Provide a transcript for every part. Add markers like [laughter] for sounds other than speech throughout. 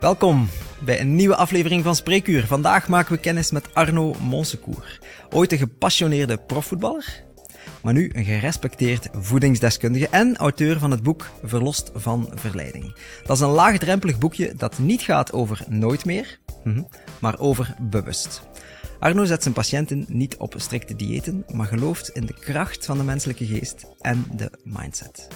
Welkom bij een nieuwe aflevering van Spreekuur. Vandaag maken we kennis met Arno Monsecourt. Ooit een gepassioneerde profvoetballer, maar nu een gerespecteerd voedingsdeskundige en auteur van het boek Verlost van Verleiding. Dat is een laagdrempelig boekje dat niet gaat over nooit meer, mhm, maar over bewust. Arno zet zijn patiënten niet op strikte diëten, maar gelooft in de kracht van de menselijke geest en de mindset.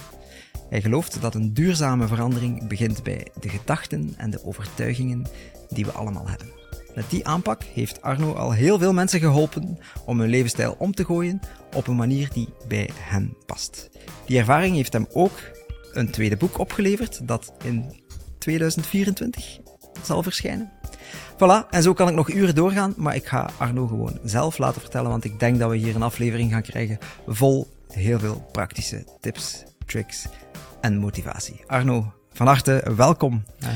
Hij gelooft dat een duurzame verandering begint bij de gedachten en de overtuigingen die we allemaal hebben. Met die aanpak heeft Arno al heel veel mensen geholpen om hun levensstijl om te gooien op een manier die bij hen past. Die ervaring heeft hem ook een tweede boek opgeleverd dat in 2024 zal verschijnen. Voilà, en zo kan ik nog uren doorgaan, maar ik ga Arno gewoon zelf laten vertellen, want ik denk dat we hier een aflevering gaan krijgen vol heel veel praktische tips, tricks en motivatie. Arno, van harte welkom. Uh,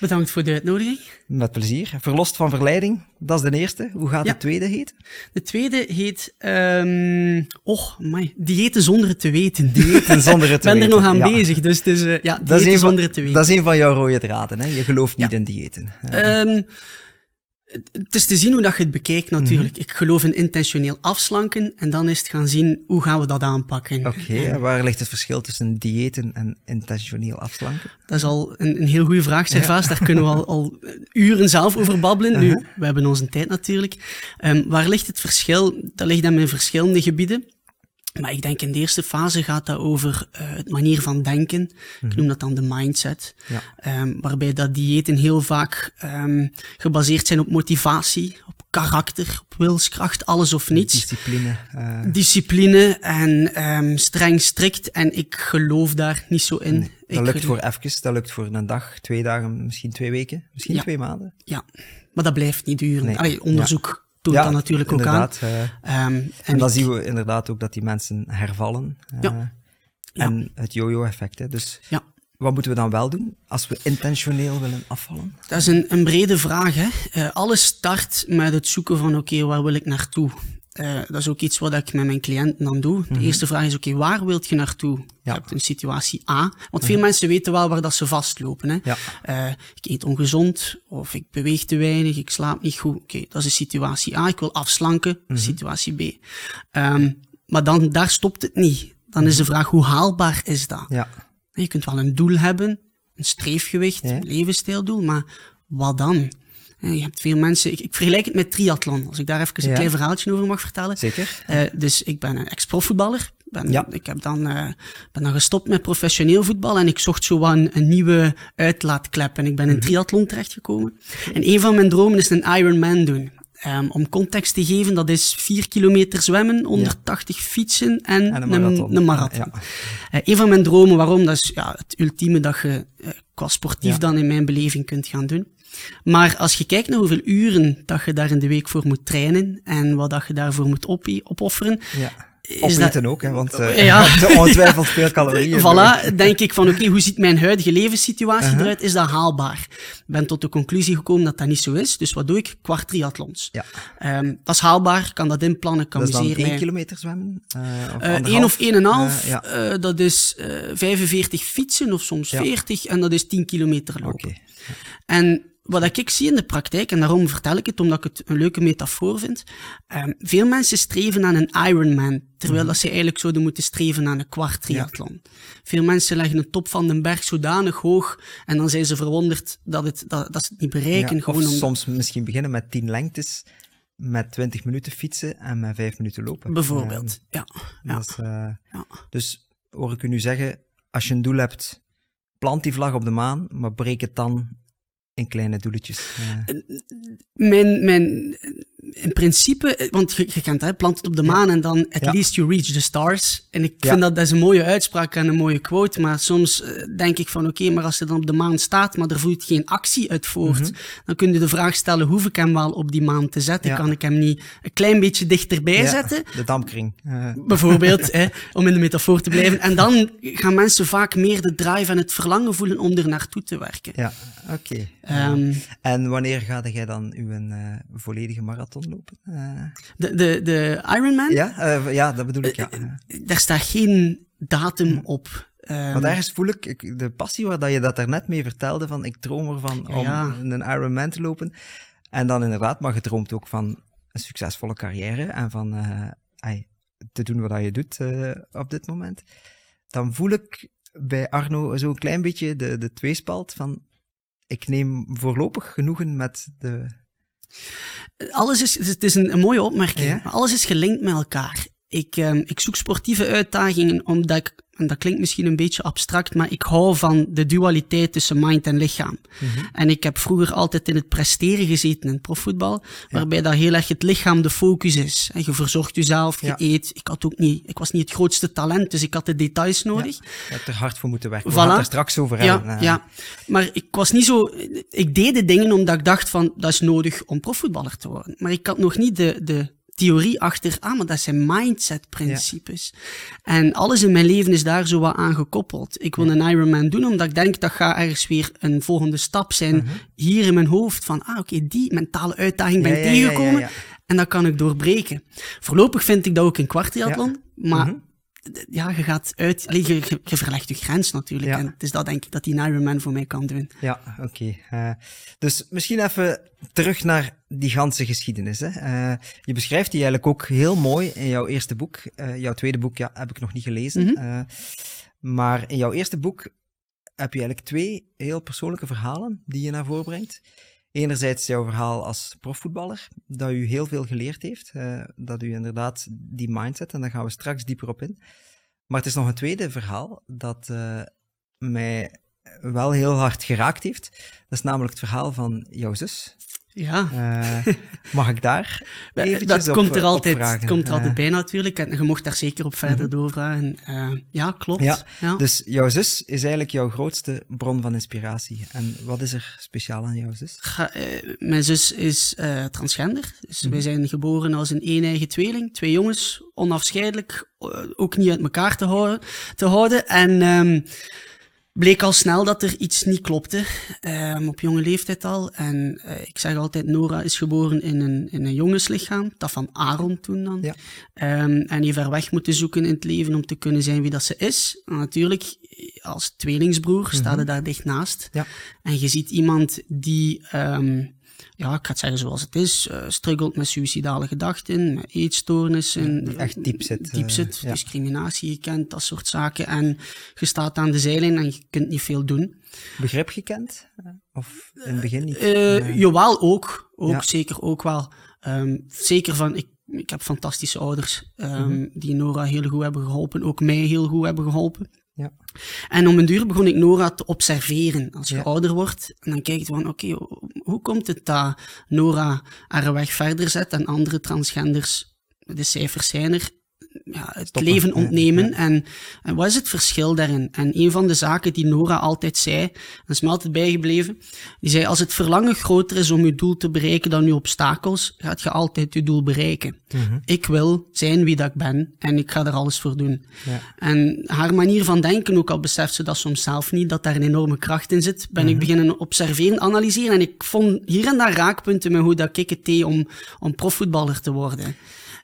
Bedankt voor de uitnodiging. Met plezier. Verlost van verleiding, dat is de eerste. Hoe gaat de tweede heet? De tweede heet, um, oh, my, diëten zonder het te weten. Diëten [laughs] zonder het te weten. Ik ben er nog aan bezig, dus, dus uh, ja, diëten zonder het te weten. Dat is een van jouw rode draden, hè? Je gelooft niet in diëten. Um, het is te zien hoe dat je het bekijkt natuurlijk. Mhm. Ik geloof in intentioneel afslanken en dan is het gaan zien hoe gaan we dat aanpakken. Oké, waar ligt het verschil tussen diëten en intentioneel afslanken? Dat is al een, een heel goede vraag, Servaas. Daar kunnen we al, al, uren zelf over babbelen. Nu, uh-huh. we hebben onze tijd natuurlijk. Um, waar ligt het verschil? Dat ligt dan in verschillende gebieden. Maar ik denk in de eerste fase gaat dat over uh, het manier van denken. Ik mhm. noem dat dan de mindset. Ja. Um, waarbij dat diëten heel vaak um, gebaseerd zijn op motivatie, op karakter, op wilskracht, alles of niets. Discipline. Uh... Discipline en um, streng strikt. En ik geloof daar niet zo in. Nee, dat lukt voor even, dat lukt voor een dag, twee dagen, misschien twee weken, misschien ja. twee maanden. Ja, maar dat blijft niet duren. Nee. Allee, onderzoek... Ja ja, dat natuurlijk ook aan. Uh, um, en, en dan zien we inderdaad ook dat die mensen hervallen. Uh, ja. En het yo-yo-effect. Dus ja. wat moeten we dan wel doen als we intentioneel willen afvallen? Dat is een, een brede vraag. Hè? Uh, alles start met het zoeken van oké, okay, waar wil ik naartoe? Uh, dat is ook iets wat ik met mijn cliënten dan doe. De mhm. eerste vraag is, oké, okay, waar wilt je naartoe? Ja. Je hebt een situatie A. Want veel mhm. mensen weten wel waar dat ze vastlopen. Hè? Ja. Uh, ik eet ongezond, of ik beweeg te weinig, ik slaap niet goed. Oké, okay, dat is situatie A. Ik wil afslanken, mm situatie B. Um, maar dan, daar stopt het niet. Dan is de vraag, hoe haalbaar is dat? Ja. Je kunt wel een doel hebben, een streefgewicht, een levensstijldoel, maar wat dan? Je hebt veel mensen, ik, ik, vergelijk het met triathlon, als ik daar even een klein verhaaltje over mag vertellen. Zeker. Uh, dus ik ben een ex-profvoetballer. Ben, ja. Ik heb dan, uh, ben dan gestopt met professioneel voetbal en ik zocht zo een, een nieuwe uitlaatklep en ik ben in mm -hmm. triathlon terechtgekomen. En een van mijn dromen is een Ironman doen. Um, om context te geven, dat is 4 kilometer zwemmen, 180 ja. fietsen en, en, een marathon. Een, marathon. Ja. Uh, een van mijn dromen, waarom? Dat is ja, het ultieme dat je uh, qua sportief dan in mijn beleving kunt gaan doen. Maar als je kijkt naar hoeveel uren dat je daar in de week voor moet trainen en wat dat je daarvoor moet op opofferen, ja. Opeten dat... ook, hè, want uh, ja. [laughs] ongetwijfeld veel calorieën. [laughs] voilà, denk ik van oké, okay, hoe ziet mijn huidige levenssituatie uh -huh. eruit? Is dat haalbaar? Ik ben tot de conclusie gekomen dat dat niet zo is. Dus wat doe ik? Kwart triathlons. Ja. Um, dat is haalbaar, kan dat inplannen, kan dat is één kilometer zwemmen? Uh, of uh, één of één en half. Ja. dat is 45 fietsen of soms ja. 40 en dat is 10 kilometer lopen. Okay. Ja. En wat ik zie in de praktijk, en daarom vertel ik het omdat ik het een leuke metafoor vind, um, veel mensen streven aan een Ironman, terwijl dat ze eigenlijk zouden moeten streven aan een kwart triathlon. Ja. Veel mensen leggen de top van de berg zodanig hoog, en dan zijn ze verwonderd dat, het, dat, dat ze het niet bereiken. Ja, gewoon of om... soms misschien beginnen met tien lengtes, met 20 minuten fietsen en met 5 minuten lopen. Bijvoorbeeld, ja. ja. Is, uh, ja. Dus hoor ik u nu zeggen, als je een doel hebt, plant die vlag op de maan, maar breek het dan in kleine doeletjes. Ja. Mijn, mijn, in principe, want je, je kent het, plant het op de maan en dan at least you reach the stars. En ik vind dat, dat is een mooie uitspraak en een mooie quote, maar soms uh, denk ik van oké, okay, maar als je dan op de maan staat, maar er voert geen actie uit voort, mm -hmm. dan kun je de vraag stellen, hoef ik hem wel op die maan te zetten? Kan ik hem niet een klein beetje dichterbij zetten? De dampkring. Uh. Bijvoorbeeld, hè, om in de metafoor te blijven. En dan gaan mensen vaak meer de drive en het verlangen voelen om er naartoe te werken. Ja, oké. Okay. Um, en wanneer ga jij dan uw uh, volledige marathon lopen? Uh... De, de, de Ironman? Ja, uh, ja, dat bedoel ik, ja. Daar staat geen datum op. Ehm, Want ergens voel ik ik- de passie waar dat je dat daarnet mee vertelde, van ik droom ervan om Ja. een Ironman te lopen. En dan inderdaad, maar je droomt ook van een succesvolle carrière en van eh, te doen wat je doet eh, op dit moment. Dan voel ik bij Arno zo'n klein beetje de, de tweespalt van ik neem voorlopig genoegen met de... alles is, het is een, een mooie opmerking. Ja? maar Alles is gelinkt met elkaar. Ik, ehm, ik zoek sportieve uitdagingen omdat ik, en dat klinkt misschien een beetje abstract, maar ik hou van de dualiteit tussen mind en lichaam. En ik heb vroeger altijd in het presteren gezeten in profvoetbal, waarbij dat heel erg het lichaam de focus is. En je verzorgt jezelf, je Ja. eet. Ik, had ook niet, ik was niet het grootste talent, dus ik had de details nodig. Je hebt er hard voor moeten werken. We Voilà. gaan het er straks over Ja, hebben. eh. ja, maar ik was niet zo. Ik deed de dingen omdat ik dacht van dat is nodig om profvoetballer te worden. Maar ik had nog niet de, de theorie achter, ah, maar dat zijn mindset-principes. En alles in mijn leven is daar zo wat aan gekoppeld. Ik wil een Ironman doen omdat ik denk dat gaat ergens weer een volgende stap zijn Mhm. hier in mijn hoofd. Van, ah, oké, die mentale uitdaging ben ik ja, tegengekomen. En dat kan ik doorbreken. Voorlopig vind ik dat ook in kwartriathlon. Maar Mhm. Ja, je gaat uit, je, je, je verlegt je grens natuurlijk. Ja. En het is dat denk ik dat die Ironman voor mij kan doen. Ja, oké. Eh, dus misschien even terug naar die ganse geschiedenis. Hè. Eh, je beschrijft die eigenlijk ook heel mooi in jouw eerste boek. Eh, jouw tweede boek ja, heb ik nog niet gelezen. Mhm. Maar in jouw eerste boek heb je eigenlijk twee heel persoonlijke verhalen die je naar voren brengt. Enerzijds jouw verhaal als profvoetballer, dat u heel veel geleerd heeft. eh, dat u inderdaad die mindset, en daar gaan we straks dieper op in. Maar het is nog een tweede verhaal dat eh, mij wel heel hard geraakt heeft. Dat is namelijk het verhaal van jouw zus. Ja, Eh, mag ik daar [laughs] eventjes dat op, komt er altijd, komt er altijd Eh, bij natuurlijk. En je mocht daar zeker op verder doorvragen. Eh, ja, klopt. Ja, Ja. Dus jouw zus is eigenlijk jouw grootste bron van inspiratie. En wat is er speciaal aan jouw zus? Ga- eh, mijn zus is eh, transgender. Dus Mhm. wij zijn geboren als een een-eigen tweeling. Twee jongens, onafscheidelijk. eh, ook niet uit elkaar te houden. Te houden. En ehm, bleek al snel dat er iets niet klopte. ehm, op jonge leeftijd al. En eh, ik zeg altijd, Nora is geboren in een, in een jongenslichaam. Dat van Aaron toen dan. Ja. Ehm, en die ver weg moeten zoeken in het leven om te kunnen zijn wie dat ze is. En natuurlijk, als tweelingsbroer sta je daar dicht naast. Ja. En je ziet iemand die, ehm, ja, ik ga het zeggen zoals het is, eh struggelt met suïcidale gedachten, met eetstoornissen. die echt diep zit, Diep eh, zit, ja. discriminatie gekend, dat soort zaken. En je staat aan de zijlijn en je kunt niet veel doen. Begrip gekend? Of in het begin niet? Eh. Jawel, ook. Ook, Ja. zeker ook wel. Ehm, zeker van, ik, ik heb fantastische ouders ehm, Mhm. die Nora heel goed hebben geholpen, ook mij heel goed hebben geholpen. Ja. En om een duur begon ik Nora te observeren als je Ja. ouder wordt. En dan kijk je van, oké, hoe komt het dat Nora haar weg verder zet en andere transgenders, de cijfers zijn er, ja, het Stoppen. leven Ja, ontnemen. ja. En, en wat is het verschil daarin? En een van de zaken die Nora altijd zei, en is me altijd bijgebleven, die zei, als het verlangen groter is om je doel te bereiken dan je obstakels, gaat je altijd je doel bereiken. Mhm. Ik wil zijn wie dat ik ben en ik ga er alles voor doen. Ja. En haar manier van denken, ook al beseft ze dat soms zelf niet, dat daar een enorme kracht in zit, ben ik beginnen observeren, analyseren. En ik vond hier en daar raakpunten met hoe dat ik het deed om, om profvoetballer te worden.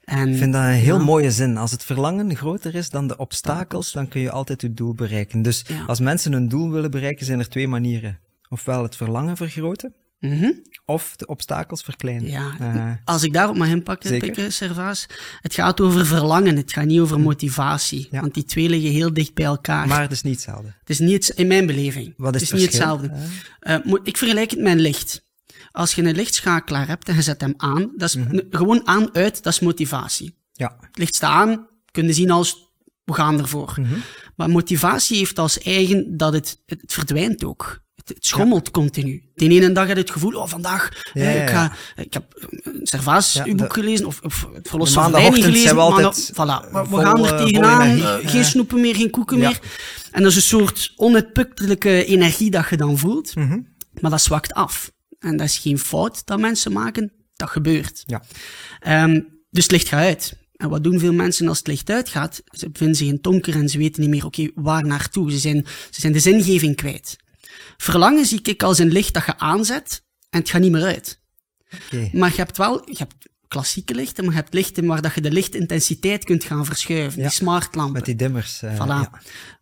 En, Ik vind dat een heel Ja. mooie zin. Als het verlangen groter is dan de obstakels, dan kun je altijd je doel bereiken. Dus Ja. als mensen hun doel willen bereiken, zijn er twee manieren. Ofwel het verlangen vergroten, Mhm. of de obstakels verkleinen. Ja, Eh, als ik daarop mag inpakken, Zeker. pikken, Servaas. Het gaat over verlangen, het gaat niet over motivatie. Hm. Ja. Want die twee liggen heel dicht bij elkaar. maar het is niet hetzelfde. Het is niet, in mijn beleving. Wat is het het is niet hetzelfde. Eh, ik vergelijk het met licht. Als je een lichtschakelaar hebt en je zet hem aan, dat is Mhm. gewoon aan, uit, dat is motivatie. Ja. Het licht staat aan, kun je zien als, we gaan ervoor. Mhm. Maar motivatie heeft als eigen dat het, het, verdwijnt ook. Het, het schommelt continu. De ene dag heb je het gevoel, oh, vandaag, Ja, eh, ik, ga, ik heb eh, Servaas, uw boek de- gelezen, of, of het Verlos de van zijn gelezen. we altijd, maandag- voilà, we, gaan eh, er tegenaan, eh, Ja. geen snoepen meer, geen koeken meer. En dat is een soort onuitputtelijke energie dat je dan voelt, Mhm. maar dat zwakt af. En dat is geen fout dat mensen maken, dat gebeurt. Ja. Ehm, dus het licht gaat uit. En wat doen veel mensen als het licht uitgaat? Ze bevinden zich in donker en ze weten niet meer, oké, waar naartoe? Ze zijn, ze zijn de zingeving kwijt. Verlangen zie ik als een licht dat je aanzet en het gaat niet meer uit. Oké. Maar je hebt wel, je hebt klassieke lichten, maar je hebt lichten waar dat je de lichtintensiteit kunt gaan verschuiven. Ja, Die smartlampen. Met die dimmers. Voilà. ja.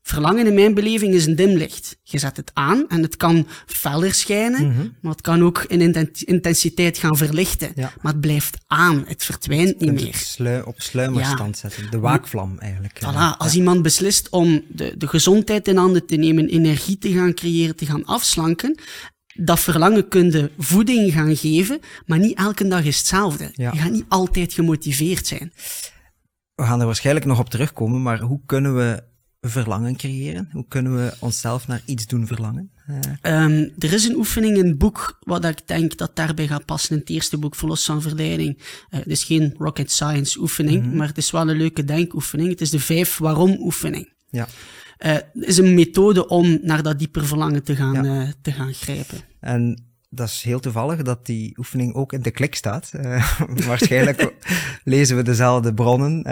Verlangen in mijn beleving is een dimlicht. Je zet het aan en het kan feller schijnen, maar het kan ook in inten- intensiteit gaan verlichten. Ja. Maar het blijft aan, het verdwijnt niet meer. slui- op sluimerstand zetten. De waakvlam eigenlijk. eh. Voilà, als iemand beslist om de, de gezondheid in handen te nemen, energie te gaan creëren, te gaan afslanken, dat verlangen kun je voeding gaan geven, maar niet elke dag is hetzelfde. Ja. Je gaat niet altijd gemotiveerd zijn. We gaan er waarschijnlijk nog op terugkomen, maar hoe kunnen we verlangen creëren? Hoe kunnen we onszelf naar iets doen verlangen? Eh, Ehm, er is een oefening in het boek wat ik denk dat daarbij gaat passen in het eerste boek, Verlos van Verleiding. Eh, het is geen rocket science oefening, maar het is wel een leuke denkoefening. Het is de vijf waarom oefening. ja. Het is een methode om naar dat dieper verlangen te gaan, eh, te gaan grijpen. En dat is heel toevallig dat die oefening ook in de klik staat. Eh, [laughs] waarschijnlijk [laughs] lezen we dezelfde bronnen.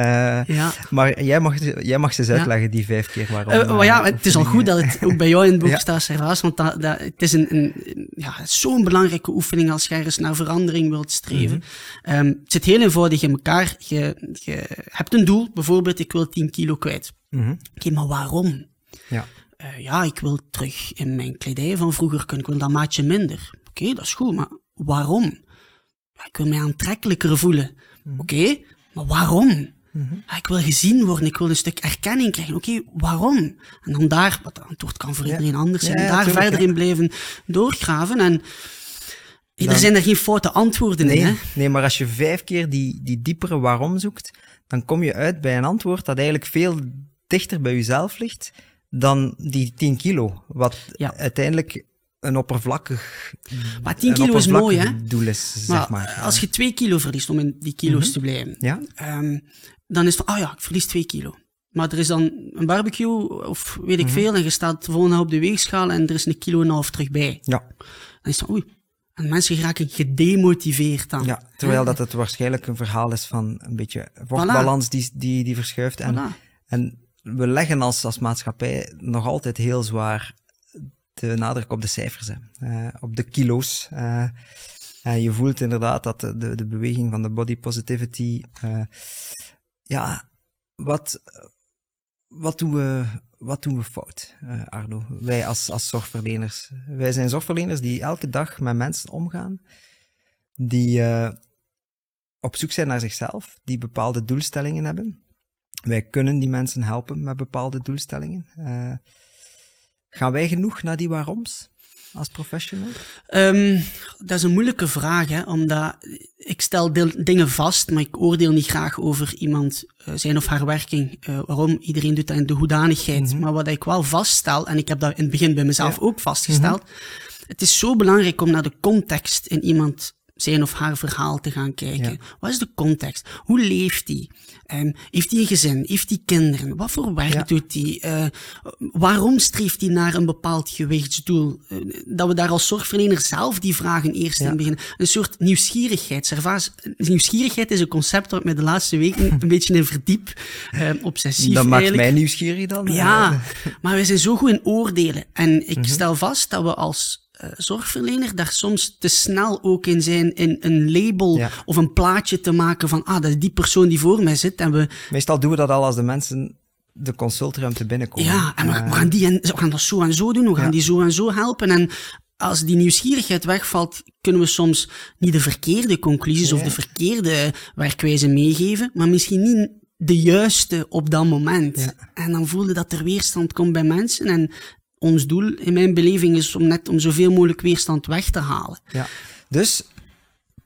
Ja. Maar jij mag, jij mag ze eens Ja. uitleggen, die vijf keer waarom. Maar ja, het is al goed dat het ook bij jou in het boek [laughs] Ja. staat, Servaas, want dat, dat, het is een, een, ja, zo'n belangrijke oefening als je ergens naar verandering wilt streven. Mhm. Ehm, het zit heel eenvoudig in elkaar. Je, je hebt een doel, bijvoorbeeld ik wil 10 kilo kwijt. Mhm. Oké, maar waarom? Ja. Eh, ja, ik wil terug in mijn kledij van vroeger kunnen. Ik wil dat maatje minder. Oké, dat is goed, maar waarom? Ja, ik wil mij aantrekkelijker voelen. Oké, maar waarom? Ja, ik wil gezien worden, ik wil een stuk erkenning krijgen. Oké, waarom? En dan daar, wat het antwoord kan voor iedereen anders zijn, Ja, daar tuurlijk, verder in blijven doorgraven. En er zijn er geen foute antwoorden in, hè? Nee, nee, maar als je vijf keer die, die diepere waarom zoekt, dan kom je uit bij een antwoord dat eigenlijk veel dichter bij jezelf ligt dan die 10 kilo. Wat Ja. uiteindelijk een oppervlakkig, Maar 10 een kilo is mooi, hè? doel is, zeg Maar, als je 2 kilo verliest, om in die kilo's te blijven, Ja? Ehm, dan is het van, oh ja, ik verlies 2 kilo. Maar er is dan een barbecue, of weet Mhm. ik veel, en je staat de volgende op de weegschaal en er is een kilo en een half terug bij. Ja. Dan is het van, oei. En mensen raken gedemotiveerd dan. ja, terwijl dat het waarschijnlijk een verhaal is van een beetje vochtbalans die, die, die verschuift. En, Voilà. en we leggen als, als maatschappij nog altijd heel zwaar de nadruk op de cijfers. Eh, op de kilo's. en je voelt inderdaad dat de, de, beweging van de body positivity, ja, wat, wat, doen we, wat doen we fout, Arno? Wij als, als zorgverleners. Wij zijn zorgverleners die elke dag met mensen omgaan, die op zoek zijn naar zichzelf, die bepaalde doelstellingen hebben. Wij kunnen die mensen helpen met bepaalde doelstellingen. Eh, gaan wij genoeg naar die waaroms als professional? Ehm, dat is een moeilijke vraag, hè, omdat ik stel deel- dingen vast, maar ik oordeel niet graag over iemand eh, zijn of haar werking. eh, waarom? Iedereen doet dat in de hoedanigheid. Maar wat ik wel vaststel, en ik heb dat in het begin bij mezelf ook vastgesteld, het is zo belangrijk om naar de context in iemand zijn of haar verhaal te gaan kijken. Ja. Wat is de context? Hoe leeft die? Ehm, heeft hij een gezin? Heeft hij kinderen? Wat voor werk Ja. doet hij? Eh, waarom streeft hij naar een bepaald gewichtsdoel? Eh, dat we daar als zorgverlener zelf die vragen eerst Ja. in beginnen. Een soort nieuwsgierigheid. Nieuwsgierigheid is een concept waar ik me de laatste weken [laughs] een beetje in verdiep. Eh, obsessief dat maakt mij nieuwsgierig dan. Ja, maar wij zijn zo goed in oordelen. En ik Mhm. stel vast dat we als zorgverlener daar soms te snel ook in zijn in een label Ja. of een plaatje te maken van, ah, dat is die persoon die voor mij zit. En we, Meestal doen we dat al als de mensen de consultruimte binnenkomen. ja, en we, Eh, we gaan die en, we gaan dat zo en zo doen, we gaan Ja. die zo en zo helpen. En als die nieuwsgierigheid wegvalt, kunnen we soms niet de verkeerde conclusies of de verkeerde werkwijze meegeven, maar misschien niet de juiste op dat moment. Ja. En dan voelde dat er weerstand komt bij mensen. En ons doel in mijn beleving is om net om zoveel mogelijk weerstand weg te halen. Ja. Dus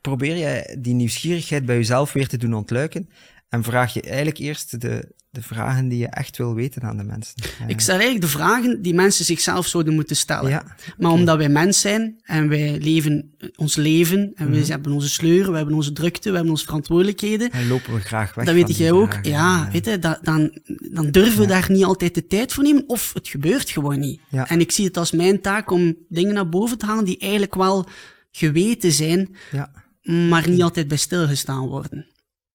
probeer jij die nieuwsgierigheid bij jezelf weer te doen ontluiken en vraag je eigenlijk eerst de, de vragen die je echt wil weten aan de mensen. Eh, Ik stel eigenlijk de vragen die mensen zichzelf zouden moeten stellen. Ja, Maar omdat wij mens zijn en wij leven ons leven en Mhm. we hebben onze sleuren, we hebben onze drukte, we hebben onze verantwoordelijkheden. en lopen we graag weg Dat weet jij ook. vragen. Ja, Eh, weet je, dat, dan, dan durven we daar niet altijd de tijd voor nemen of het gebeurt gewoon niet. Ja. En ik zie het als mijn taak om dingen naar boven te halen die eigenlijk wel geweten zijn, ja. maar niet altijd bij stilgestaan worden.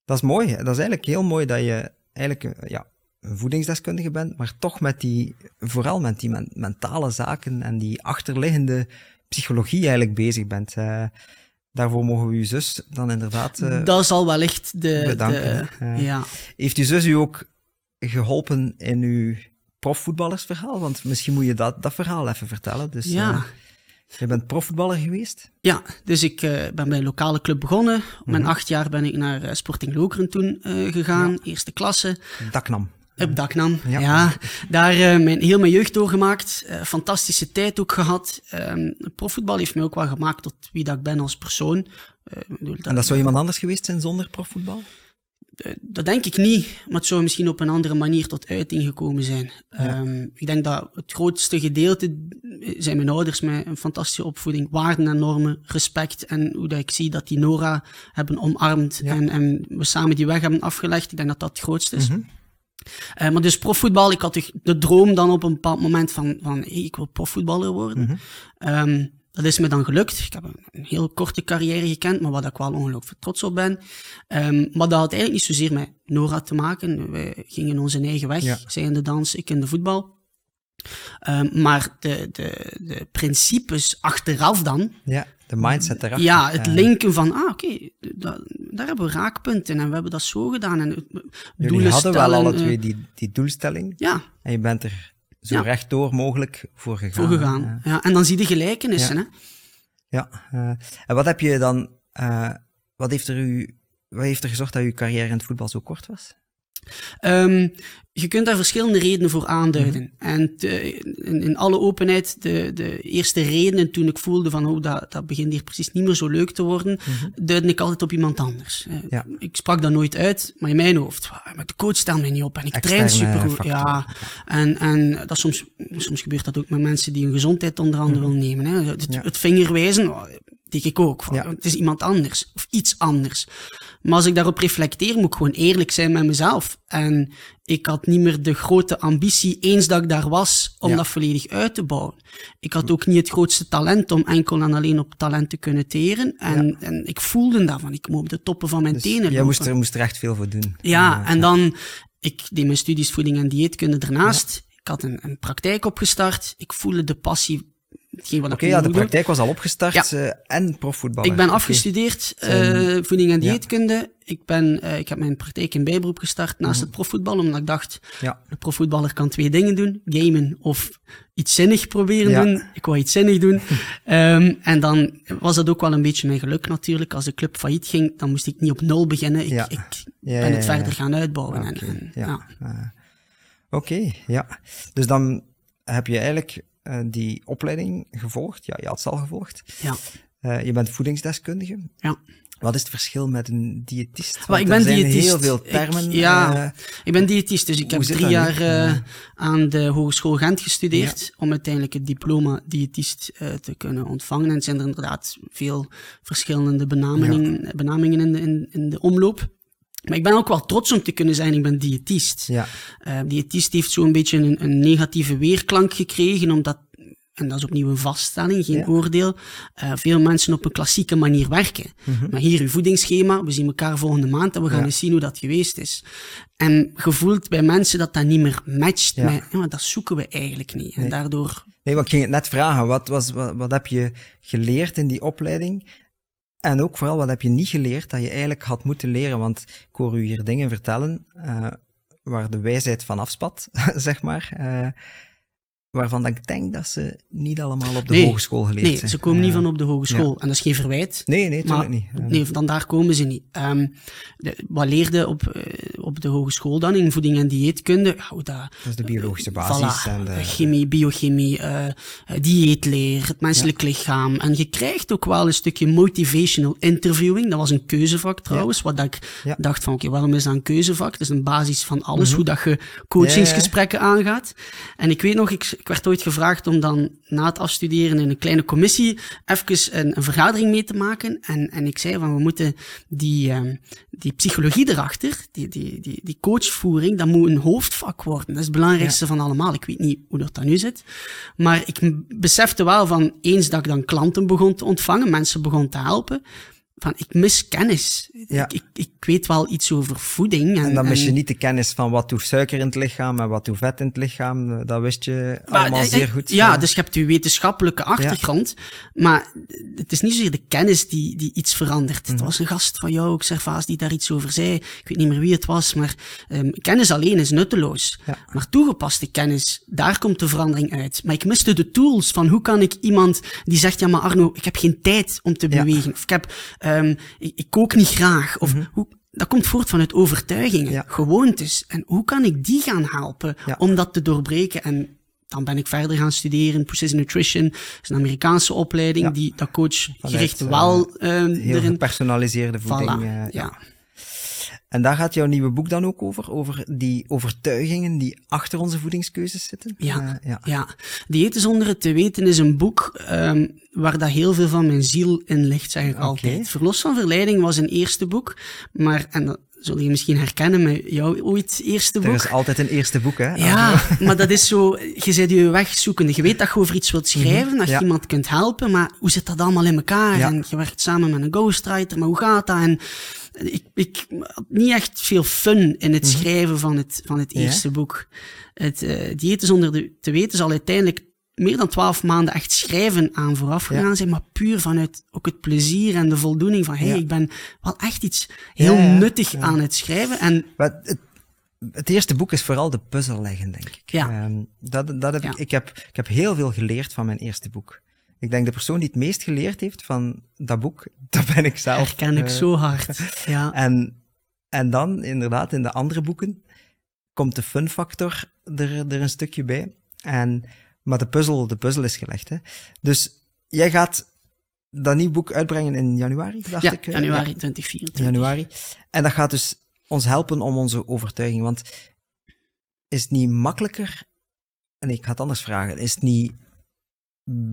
Dat is mooi. hè. Dat is eigenlijk heel mooi dat je eigenlijk eh, ja, een voedingsdeskundige bent, maar toch met die, vooral met die men- mentale zaken en die achterliggende psychologie eigenlijk bezig bent. Eh, daarvoor mogen we uw zus dan inderdaad uh, Dat zal wellicht de... bedanken. de ja. Heeft uw zus u ook geholpen in uw profvoetballersverhaal? Want misschien moet je dat, dat verhaal even vertellen. Dus, ja. Je bent profvoetballer geweest? Ja, dus ik uh, ben bij een lokale club begonnen. Op mijn acht jaar ben ik naar uh, Sporting Lokeren toen gegaan, ja. eerste klasse. Daknam. Op Daknam, ja. ja. Daar mijn, heel mijn jeugd doorgemaakt. Fantastische tijd ook gehad. Um, profvoetbal heeft mij ook wel gemaakt tot wie dat ik ben als persoon. En dat zou iemand anders geweest zijn zonder profvoetbal? Dat denk ik niet, maar het zou misschien op een andere manier tot uiting gekomen zijn. Ja. Um, ik denk dat het grootste gedeelte zijn mijn ouders met een fantastische opvoeding, waarden en normen, respect en hoe dat ik zie dat die Nora hebben omarmd ja. en, en we samen die weg hebben afgelegd. Ik denk dat dat het grootste is. Mm -hmm. Uh, maar dus profvoetbal, ik had de, de, droom dan op een bepaald moment van, van hey, ik wil profvoetballer worden. Mm -hmm. um, dat is me dan gelukt. Ik heb een heel korte carrière gekend, maar waar ik wel ongelooflijk trots op ben. Um, maar dat had eigenlijk niet zozeer met Nora te maken. Wij gingen onze eigen weg. Ja. Zij in de dans, ik in de voetbal. Um, maar de, de, de principes achteraf dan. Ja, de mindset erachter. Ja, het linken van, ah oké, okay, daar hebben we raakpunten en we hebben dat zo gedaan. En Jullie hadden wel alle twee die, die doelstelling. Ja. En je bent er zo ja. rechtdoor mogelijk voor gegaan. Voor gegaan, ja. ja. En dan zie je de gelijkenissen, ja. hè. Ja. Uh, en wat heb je dan, uh, wat heeft er u, wat heeft er gezorgd dat uw carrière in het voetbal zo kort was? Um, je kunt daar verschillende redenen voor aanduiden. Mm -hmm. En te, in, in, alle openheid, de, de eerste redenen toen ik voelde van, oh, dat, dat begint hier precies niet meer zo leuk te worden, mm -hmm. duidde ik altijd op iemand anders. Ja. Ik sprak dat nooit uit, maar in mijn hoofd, maar de coach stelt mij niet op en ik Externe train supergoed. Ja, en, en dat soms, soms gebeurt dat ook met mensen die hun gezondheid onder andere mm -hmm. willen nemen. Hè. Het, ja. het vingerwijzen, denk ik ook. Van, ja. Het is iemand anders of iets anders. Maar als ik daarop reflecteer, moet ik gewoon eerlijk zijn met mezelf. En ik had niet meer de grote ambitie, eens dat ik daar was, om ja. dat volledig uit te bouwen. Ik had ook niet het grootste talent om enkel en alleen op talent te kunnen teren. En, ja. en ik voelde daarvan. Ik moet op de toppen van mijn dus tenen Jij moest er, moest er echt veel voor doen. Ja, en dan, ik deed mijn studies voeding en dieetkunde ernaast. Ik had een, een praktijk opgestart. Ik voelde de passie Oké, okay, ja, de praktijk was al opgestart ja. uh, en profvoetbal. Ik ben afgestudeerd, okay. uh, voeding en dieetkunde. Ja. Ik, ben, uh, ik heb mijn praktijk in bijberoep gestart naast mm -hmm. het profvoetbal, omdat ik dacht, ja. de profvoetballer kan twee dingen doen. Gamen of iets zinnig proberen doen. Ik wou iets zinnig doen. um, [laughs] en dan was dat ook wel een beetje mijn geluk natuurlijk. Als de club failliet ging, dan moest ik niet op nul beginnen. Ik, ik ben het verder gaan uitbouwen. Okay. En, en, ja. Oké, okay, ja. Dus dan heb je eigenlijk uh, die opleiding gevolgd. Ja, je had ze al gevolgd. Ja. Uh, je bent voedingsdeskundige. Ja. Wat is het verschil met een diëtist? Maar ik ben er zijn diëtist. heel veel termen. Ik, ja, uh, ik ben diëtist, dus ik heb drie jaar uh, aan de Hogeschool Gent gestudeerd ja. om uiteindelijk het diploma diëtist uh, te kunnen ontvangen. En zijn er inderdaad veel verschillende benamingen, ja. benamingen in, de, in, in de omloop. Maar ik ben ook wel trots om te kunnen zijn, ik ben diëtist. Ja. Uh, diëtist heeft zo'n beetje een, een, negatieve weerklank gekregen, omdat, en dat is opnieuw een vaststelling, geen ja. oordeel, uh, veel mensen op een klassieke manier werken. Mm -hmm. Maar hier uw voedingsschema, we zien elkaar volgende maand en we gaan ja. eens zien hoe dat geweest is. En gevoeld bij mensen dat dat niet meer matcht ja. met, ja, dat zoeken we eigenlijk niet. En nee. daardoor... Nee, want ik ging het net vragen, wat, was, wat, wat heb je geleerd in die opleiding? En ook vooral, wat heb je niet geleerd dat je eigenlijk had moeten leren? Want ik hoor u hier dingen vertellen uh, waar de wijsheid van afspat, [laughs] zeg maar. Uh, waarvan ik denk dat ze niet allemaal op de nee, hogeschool geleerd nee, zijn. Nee, ze komen niet van op de hogeschool. Ja. En dat is geen verwijt. Nee, nee, natuurlijk niet. Nee, van daar komen ze niet. Um, de, wat leerde op, uh, op de hogeschool dan in voeding en dieetkunde? Oh, dat, dat is de biologische basis. Voilà, en de, chemie, biochemie, uh, dieetleer, het menselijk lichaam. En je krijgt ook wel een stukje motivational interviewing. Dat was een keuzevak trouwens, wat ik dacht van, oké, okay, waarom is dat een keuzevak? Dat is een basis van alles, mm -hmm. hoe dat je coachingsgesprekken aangaat. En ik weet nog, ik, ik werd ooit gevraagd om dan na het afstuderen in een kleine commissie even een, een vergadering mee te maken. En, en ik zei van, we moeten die, um, die psychologie erachter, die, die, die, die coachvoering, dat moet een hoofdvak worden. Dat is het belangrijkste ja. van allemaal. Ik weet niet hoe dat dan nu zit. Maar ik besefte wel van, eens dat ik dan klanten begon te ontvangen, mensen begon te helpen, van ik mis kennis. Ja. Ik, ik, ik weet wel iets over voeding. En, En dan mis je niet de kennis van wat doet suiker in het lichaam en wat doet vet in het lichaam. Eh, Dat wist je Maar, allemaal eh, zeer eh, goed. Ja, dus je hebt je wetenschappelijke achtergrond, maar het is niet zozeer de kennis die, die iets verandert. Mhm. Het was een gast van jou, ook Servaas, die daar iets over zei. Ik weet niet meer wie het was, maar ehm, kennis alleen is nutteloos. Maar toegepaste kennis, daar komt de verandering uit. Maar ik miste de tools van hoe kan ik iemand die zegt, ja maar Arno, ik heb geen tijd om te. Mhm. bewegen. Of ik heb, ehm, ik, ik kook niet graag. Of hoe, dat komt voort vanuit overtuigingen, Ja. gewoontes. En hoe kan ik die gaan helpen Ja. om dat te doorbreken? En dan ben ik verder gaan studeren. Precision Nutrition is een Amerikaanse opleiding Ja. die dat coach gericht eh, wel ehm Heel erin. gepersonaliseerde voeding. Voilà, eh, ja. En daar gaat jouw nieuwe boek dan ook over? Over die overtuigingen die achter onze voedingskeuzes zitten? Ja, Eh, ja. ja. Dieet zonder het te weten is een boek ehm, waar dat heel veel van mijn ziel in ligt, zeg ik altijd. Verlos van Verleiding was een eerste boek, maar, en dat zul je misschien herkennen met jouw ooit eerste Er boek. is altijd een eerste boek, hè? Ja, maar dat is zo, je bent je weg zoekende. Je weet dat je over iets wilt schrijven, dat je ja. iemand kunt helpen, maar hoe zit dat allemaal in elkaar? Ja. En je werkt samen met een ghostwriter, maar hoe gaat dat? En ik, ik had niet echt veel fun in het schrijven van het, van het Mhm. Ja. eerste boek. Het uh, dieet zonder de, te weten zal uiteindelijk meer dan twaalf maanden echt schrijven aan vooraf gegaan Ja. zijn, maar puur vanuit ook het plezier en de voldoening van, hé, hey, Ja. ik ben wel echt iets heel nuttig aan het schrijven. En het, het eerste boek is vooral de puzzel leggen, denk ik. Ja. Ehm, dat, dat heb Ja. ik, ik, heb, ik heb heel veel geleerd van mijn eerste boek. Ik denk de persoon die het meest geleerd heeft van dat boek, [laughs] dat ben ik zelf. herken ik Eh, zo hard. [laughs] Ja. En, en dan, inderdaad, in de andere boeken komt de fun factor er, er een stukje bij. En, maar de puzzel, de puzzel is gelegd. Hè. Dus jij gaat dat nieuw boek uitbrengen in januari, dacht Ja, ik. eh, januari ja. 2024. januari. En dat gaat dus ons helpen om onze overtuiging. Want is het niet makkelijker? Nee, ik ga het anders vragen. Is het niet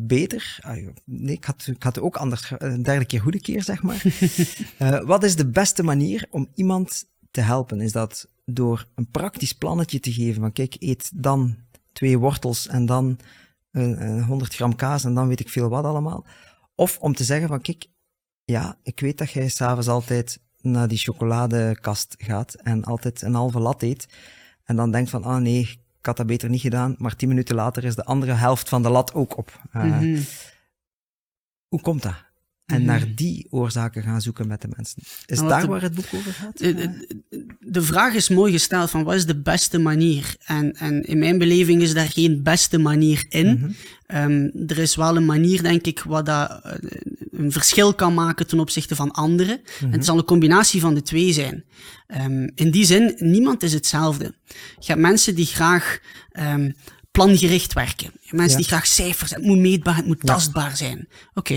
beter? Ah, nee, ik had, ik had ook anders. Een derde keer goede keer, zeg maar. [laughs] Eh, wat is de beste manier om iemand te helpen? Is dat door een praktisch plannetje te geven? Van kijk, eet dan twee wortels en dan een, een 100 gram kaas en dan weet ik veel wat allemaal. Of om te zeggen van kijk, ja, ik weet dat jij s'avonds altijd naar die chocoladekast gaat en altijd een halve lat eet. En dan denkt van, ah nee, had dat beter niet gedaan. Maar tien minuten later is de andere helft van de lat ook op. Uh, Mhm. Hoe komt dat? En Mhm. naar die oorzaken gaan zoeken met de mensen. Is daar de- waar het boek over gaat? De, de- de vraag is mooi gesteld van wat is de beste manier? En, en in mijn beleving is daar geen beste manier in. Mhm. Ehm, er is wel een manier, denk ik, wat dat, eh, een verschil kan maken ten opzichte van anderen. En het zal een combinatie van de twee zijn. Ehm, in die zin, niemand is hetzelfde. Je hebt mensen die graag ehm, plangericht werken. Mensen Ja. die graag cijfers, het moet meetbaar, het moet tastbaar zijn. Oké.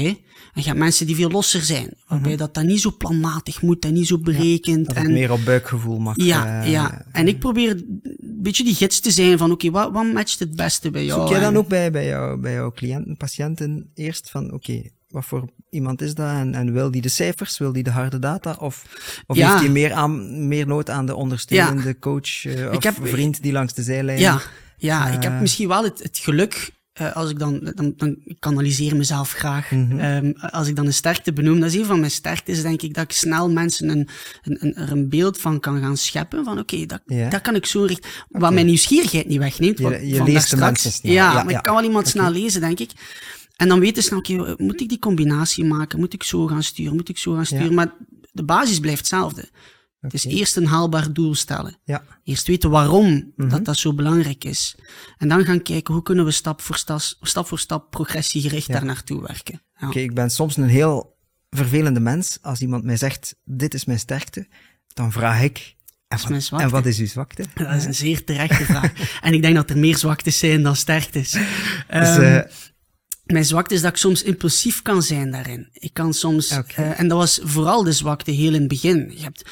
En je hebt mensen die veel losser zijn, waarbij dat dan niet zo planmatig moet en niet zo berekend. Mhm. Dat het en, meer op buikgevoel mag. ja, eh, ja. En ik probeer een beetje die gids te zijn van, oké, wat, wat matcht het beste bij jou? Zoek jij dan En- ook bij, bij, jou, bij jouw cliënten, patiënten eerst van, oké, wat voor iemand is dat? En, en wil die de cijfers? Wil die de harde data? Of, of Ja. heeft hij meer, aan, meer nood aan de ondersteunende coach eh, of heb- vriend die langs de zijlijn? Ja, ja ik Eh. heb misschien wel het, het geluk, eh, als ik dan, dan, dan ik kanaliseer mezelf graag. Mhm. Ehm, als ik dan een sterkte benoem, dat is een van mijn sterktes, denk ik, dat ik snel mensen een, een, een, er een beeld van kan gaan scheppen. Van oké, dat, dat kan ik zo richten. Wat mijn nieuwsgierigheid niet wegneemt. Je- wat- je van leest de straks. mensen snel. Ja, Ja, maar ja. ik kan wel iemand snel lezen, denk ik. En dan weten ze snel, oké, moet ik die combinatie maken? Moet ik zo gaan sturen? Moet ik zo gaan sturen? Ja. Maar de basis blijft hetzelfde. Het is Oké. eerst een haalbaar doel stellen. Ja. Eerst weten waarom Mhm. dat dat zo belangrijk is. En dan gaan kijken hoe kunnen we stap voor stap, stap, voor stap progressiegericht Ja. daar naartoe werken. Ja. Oké, ik ben soms een heel vervelende mens. Als iemand mij zegt, dit is mijn sterkte, dan vraag ik, en is mijn wat, en wat is uw zwakte? Dat is een zeer terechte vraag. [laughs] en ik denk dat er meer zwaktes zijn dan sterktes. Dus, eh, Mijn zwakte is dat ik soms impulsief kan zijn daarin. Ik kan soms, eh, en dat was vooral de zwakte heel in het begin. Je hebt